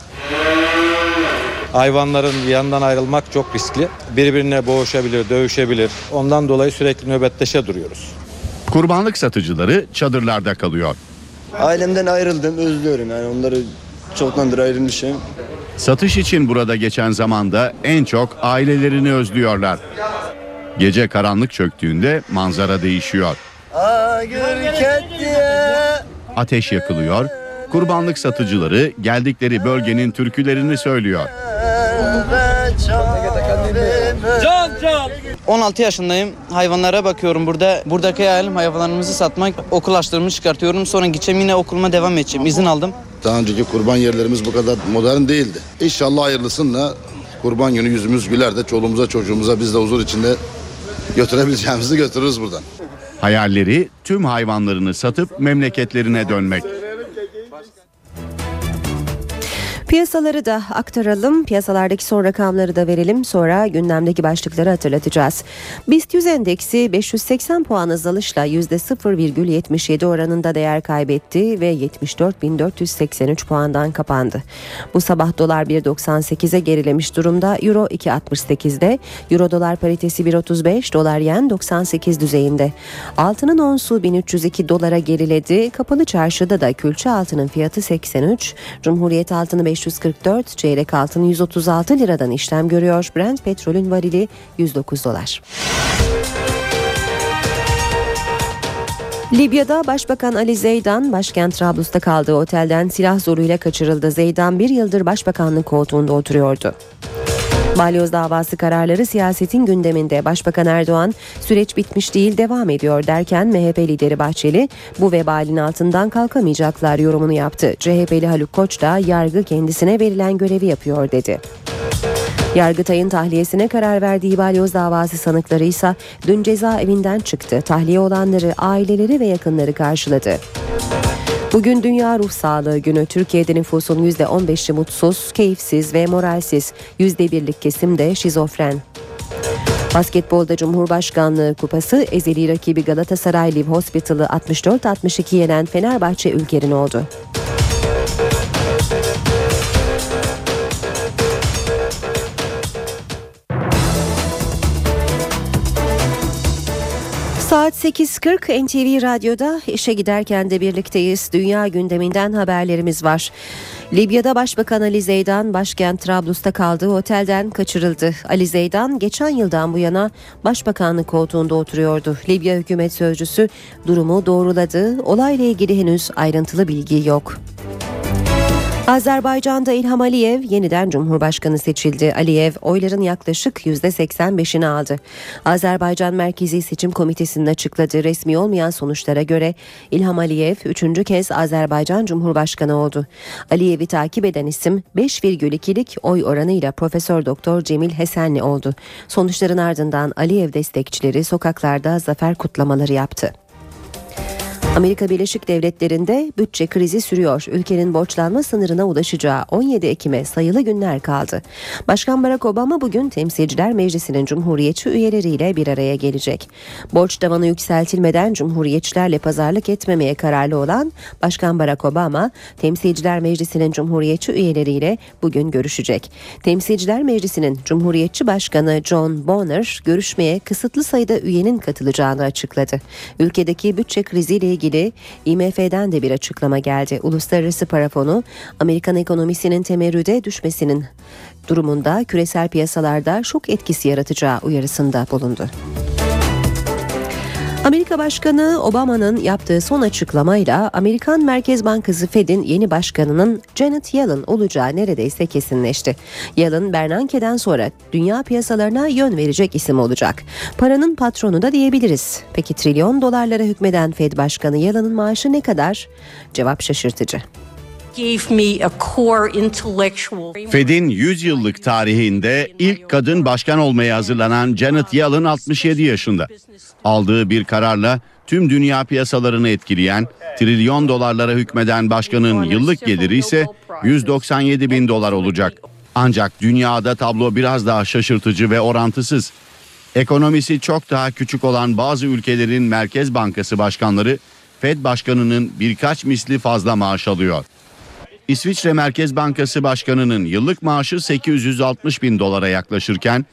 Speaker 20: Hayvanların yanından ayrılmak çok riskli. Birbirine boğuşabilir, dövüşebilir. Ondan dolayı sürekli nöbetleşe duruyoruz.
Speaker 19: Kurbanlık satıcıları çadırlarda kalıyor.
Speaker 21: Ailemden ayrıldım, özlüyorum yani onları çoktandır ayrılmışım.
Speaker 19: Satış için burada geçen zamanda en çok ailelerini özlüyorlar. Gece karanlık çöktüğünde manzara değişiyor. Ateş yakılıyor, kurbanlık satıcıları geldikleri bölgenin türkülerini söylüyor.
Speaker 22: Can can. 16 yaşındayım. Hayvanlara bakıyorum burada. Buradaki hayalim hayvanlarımızı satmak. Okul açlarımı çıkartıyorum. Sonra gideceğim yine okuluma devam edeceğim. İzin aldım.
Speaker 23: Daha önceki kurban yerlerimiz bu kadar modern değildi. İnşallah hayırlısıyla kurban günü yüzümüz güler de çoluğumuza çocuğumuza biz de huzur içinde götürebileceğimizi götürürüz buradan.
Speaker 19: Hayalleri tüm hayvanlarını satıp memleketlerine dönmek.
Speaker 2: Piyasaları da aktaralım. Piyasalardaki son rakamları da verelim. Sonra gündemdeki başlıkları hatırlatacağız. BIST 100 endeksi 580 puan azalışla %0,77 oranında değer kaybetti ve 74.483 puandan kapandı. Bu sabah dolar 1.98'e gerilemiş durumda. Euro 2.68'de. Euro dolar paritesi 1.35, dolar yen 98 düzeyinde. Altının onsu 1302 dolara geriledi. Kapalı çarşıda da külçe altının fiyatı 83, Cumhuriyet altını 544, çeyrek altın 136 liradan işlem görüyor. Brent petrolün varili 109 dolar. Libya'da Başbakan Ali Zeydan başkent Trablus'ta kaldığı otelden silah zoruyla kaçırıldı. Zeydan bir yıldır başbakanlık koltuğunda oturuyordu. Balyoz davası kararları siyasetin gündeminde. Başbakan Erdoğan süreç bitmiş değil devam ediyor derken MHP lideri Bahçeli bu vebalin altından kalkamayacaklar yorumunu yaptı. CHP'li Haluk Koç da yargı kendisine verilen görevi yapıyor dedi. Yargıtay'ın tahliyesine karar verdiği balyoz davası sanıkları ise dün cezaevinden çıktı. Tahliye olanları aileleri ve yakınları karşıladı. Bugün Dünya Ruh Sağlığı Günü. Türkiye'de nüfusun %15'i mutsuz, keyifsiz ve moralsiz. %1'lik kesim de şizofren. Basketbolda Cumhurbaşkanlığı Kupası ezeli rakibi Galatasaray Live Hospital'ı 64-62 yenen Fenerbahçe ülkerin oldu. Saat 8.40 NTV Radyo'da işe giderken de birlikteyiz. Dünya gündeminden haberlerimiz var. Libya'da Başbakan Ali Zeydan başkent Trablus'ta kaldığı otelden kaçırıldı. Ali Zeydan geçen yıldan bu yana başbakanlık koltuğunda oturuyordu. Libya hükümet sözcüsü durumu doğruladı. Olayla ilgili henüz ayrıntılı bilgi yok. Azerbaycan'da İlham Aliyev yeniden Cumhurbaşkanı seçildi. Aliyev oyların yaklaşık %85'ini aldı. Azerbaycan Merkezi Seçim Komitesi'nin açıkladığı resmi olmayan sonuçlara göre İlham Aliyev üçüncü kez Azerbaycan Cumhurbaşkanı oldu. Aliyev'i takip eden isim 5,2'lik oy oranıyla Profesör Doktor Cemil Hesenli oldu. Sonuçların ardından Aliyev destekçileri sokaklarda zafer kutlamaları yaptı. Amerika Birleşik Devletleri'nde bütçe krizi sürüyor. Ülkenin borçlanma sınırına ulaşacağı 17 Ekim'e sayılı günler kaldı. Başkan Barack Obama bugün Temsilciler Meclisi'nin Cumhuriyetçi üyeleriyle bir araya gelecek. Borç tavanı yükseltilmeden Cumhuriyetçilerle pazarlık etmemeye kararlı olan Başkan Barack Obama, Temsilciler Meclisi'nin Cumhuriyetçi üyeleriyle bugün görüşecek. Temsilciler Meclisi'nin Cumhuriyetçi Başkanı John Boehner görüşmeye kısıtlı sayıda üyenin katılacağını açıkladı. Ülkedeki bütçe kriziyle ilgili ilgili IMF'den de bir açıklama geldi. Uluslararası Para Fonu Amerikan ekonomisinin temerrüde düşmesinin durumunda küresel piyasalarda şok etkisi yaratacağı uyarısında bulundu. Amerika Başkanı Obama'nın yaptığı son açıklamayla Amerikan Merkez Bankası Fed'in yeni başkanının Janet Yellen olacağı neredeyse kesinleşti. Yellen Bernanke'den sonra dünya piyasalarına yön verecek isim olacak. Paranın patronu da diyebiliriz. Peki trilyon dolarlara hükmeden Fed Başkanı Yellen'ın maaşı ne kadar? Cevap şaşırtıcı.
Speaker 19: Fed'in 100 yıllık tarihinde ilk kadın başkan olmaya hazırlanan Janet Yellen 67 yaşında. Aldığı bir kararla tüm dünya piyasalarını etkileyen, trilyon dolarlara hükmeden başkanın yıllık geliri ise 197 bin dolar olacak. Ancak dünyada tablo biraz daha şaşırtıcı ve orantısız. Ekonomisi çok daha küçük olan bazı ülkelerin Merkez Bankası başkanları Fed başkanının birkaç misli fazla maaş alıyor. İsviçre Merkez Bankası Başkanı'nın yıllık maaşı 860 bin dolara yaklaşırken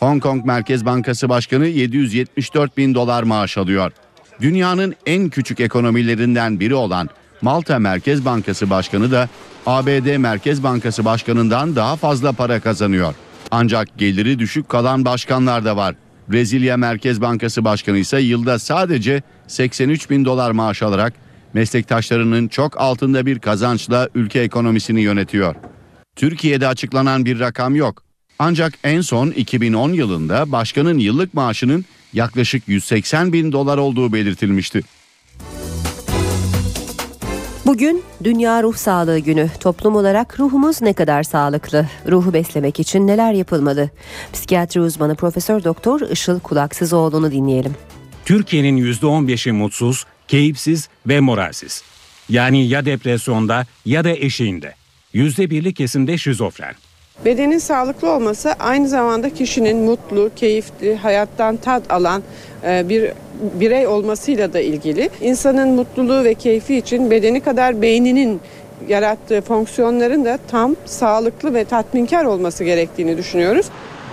Speaker 19: Hong Kong Merkez Bankası Başkanı 774 bin dolar maaş alıyor. Dünyanın en küçük ekonomilerinden biri olan Malta Merkez Bankası Başkanı da ABD Merkez Bankası Başkanı'ndan daha fazla para kazanıyor. Ancak geliri düşük kalan başkanlar da var. Brezilya Merkez Bankası Başkanı ise yılda sadece 83 bin dolar maaş alarak meslektaşlarının çok altında bir kazançla ülke ekonomisini yönetiyor. Türkiye'de açıklanan bir rakam yok. Ancak en son 2010 yılında başkanın yıllık maaşının yaklaşık 180 bin dolar olduğu belirtilmişti.
Speaker 2: Bugün Dünya Ruh Sağlığı Günü. Toplum olarak ruhumuz ne kadar sağlıklı? Ruhu beslemek için neler yapılmalı? Psikiyatri uzmanı Profesör Doktor Işıl Kulaksızoğlu'nu dinleyelim.
Speaker 4: Türkiye'nin %15'i mutsuz, keyifsiz ve moralsiz. Yani ya depresyonda ya da eşiğinde. %1'lik kesimde şizofren.
Speaker 24: Bedenin sağlıklı olması aynı zamanda kişinin mutlu, keyifli, hayattan tat alan e, bir birey olmasıyla da ilgili. İnsanın mutluluğu ve keyfi için bedeni kadar beyninin yarattığı fonksiyonların da tam sağlıklı ve tatminkar olması gerektiğini düşünüyoruz.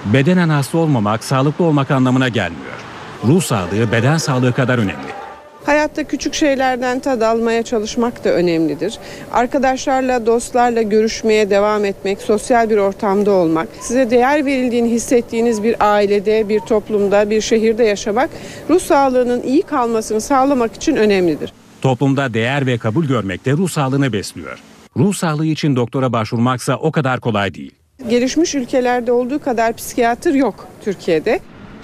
Speaker 4: Bedenen hasta olmamak sağlıklı olmak anlamına gelmiyor. Ruh sağlığı beden sağlığı kadar önemli.
Speaker 24: Hayatta küçük şeylerden tad almaya çalışmak da önemlidir. Arkadaşlarla, dostlarla görüşmeye devam etmek, sosyal bir ortamda olmak, size değer verildiğini hissettiğiniz bir ailede, bir toplumda, bir şehirde yaşamak ruh sağlığının iyi kalmasını sağlamak için önemlidir.
Speaker 4: Toplumda değer ve kabul görmek de ruh sağlığını besliyor. Ruh sağlığı için doktora başvurmaksa o kadar kolay değil.
Speaker 24: Gelişmiş ülkelerde olduğu kadar psikiyatr yok Türkiye'de.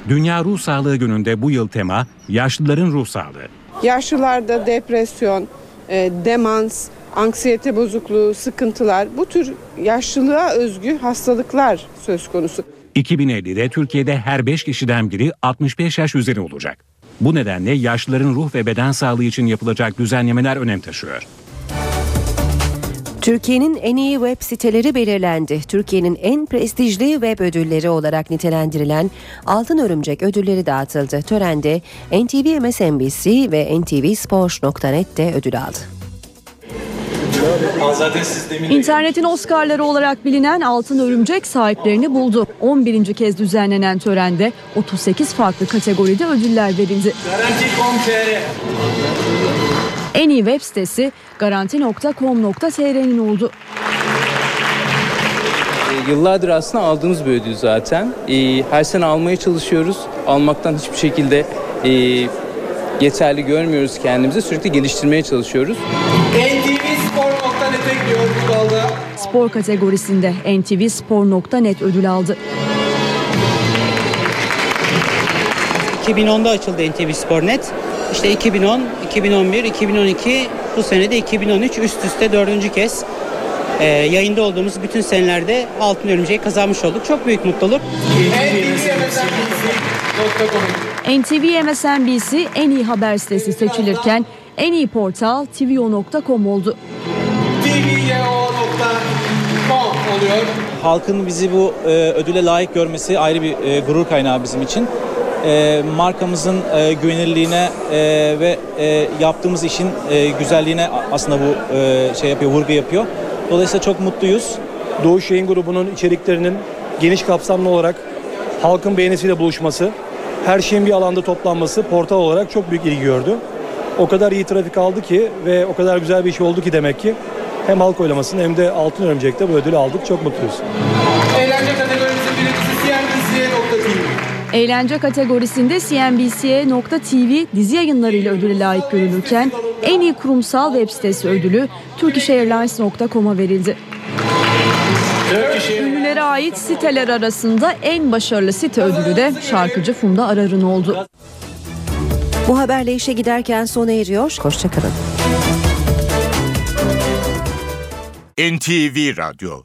Speaker 4: Dünya Ruh Sağlığı Günü'nde bu yıl tema yaşlıların ruh sağlığı.
Speaker 24: Yaşlılarda depresyon, e, demans, anksiyete bozukluğu, sıkıntılar bu tür yaşlılığa özgü hastalıklar söz konusu.
Speaker 4: 2050'de Türkiye'de her 5 kişiden biri 65 yaş üzeri olacak. Bu nedenle yaşlıların ruh ve beden sağlığı için yapılacak düzenlemeler önem taşıyor.
Speaker 2: Türkiye'nin en iyi web siteleri belirlendi. Türkiye'nin en prestijli web ödülleri olarak nitelendirilen Altın Örümcek ödülleri dağıtıldı. Törende NTV MSNBC ve NTV Sports.net de ödül aldı.
Speaker 15: İnternetin Oscar'ları olarak bilinen Altın Örümcek sahiplerini buldu. 11. kez düzenlenen törende 38 farklı kategoride ödüller verildi. En iyi web sitesi garanti.com.tr'nin oldu.
Speaker 25: E, Yıllardır aslında aldığımız bir ödül zaten. E, Her sene almaya çalışıyoruz. Almaktan hiçbir şekilde e, yeterli görmüyoruz kendimizi. Sürekli geliştirmeye çalışıyoruz.
Speaker 26: NTVspor.net'e gidiyoruz bu dalda.
Speaker 15: Spor kategorisinde ntvspor.net ödül aldı.
Speaker 27: 2010'da açıldı NTV Spor.net. İşte 2010, 2011, 2012 bu sene de 2013 üst üste dördüncü kez e, yayında olduğumuz bütün senelerde Altın Örümceği kazanmış olduk. Çok büyük mutluluk.
Speaker 15: NTV MSNBC en iyi haber sitesi seçilirken en iyi portal tvO.com oldu.
Speaker 26: TVYO.com oluyor.
Speaker 28: Halkın bizi bu e, ödüle layık görmesi ayrı bir e, gurur kaynağı bizim için. E, markamızın e, güvenirliğine e, ve e, yaptığımız işin e, güzelliğine aslında bu e, şey yapıyor, vurgu yapıyor. Dolayısıyla çok mutluyuz.
Speaker 29: Doğuş Yayın Grubu'nun içeriklerinin geniş kapsamlı olarak halkın beğenisiyle buluşması, her şeyin bir alanda toplanması portal olarak çok büyük ilgi gördü. O kadar iyi trafik aldı ki ve o kadar güzel bir iş oldu ki demek ki hem halk oylamasını hem de Altın Örümcek'te bu ödülü aldık. Çok mutluyuz.
Speaker 15: Eğlence kategorisinde CNBC.tv dizi yayınlarıyla ödüle layık görülürken en iyi kurumsal web sitesi ödülü turkishairlines.com'a verildi. Ünlülere ait siteler arasında en başarılı site ödülü de şarkıcı Funda Arar'ın oldu.
Speaker 2: Bu haberle işe giderken sona eriyor. Hoşçakalın.
Speaker 1: NTV Radyo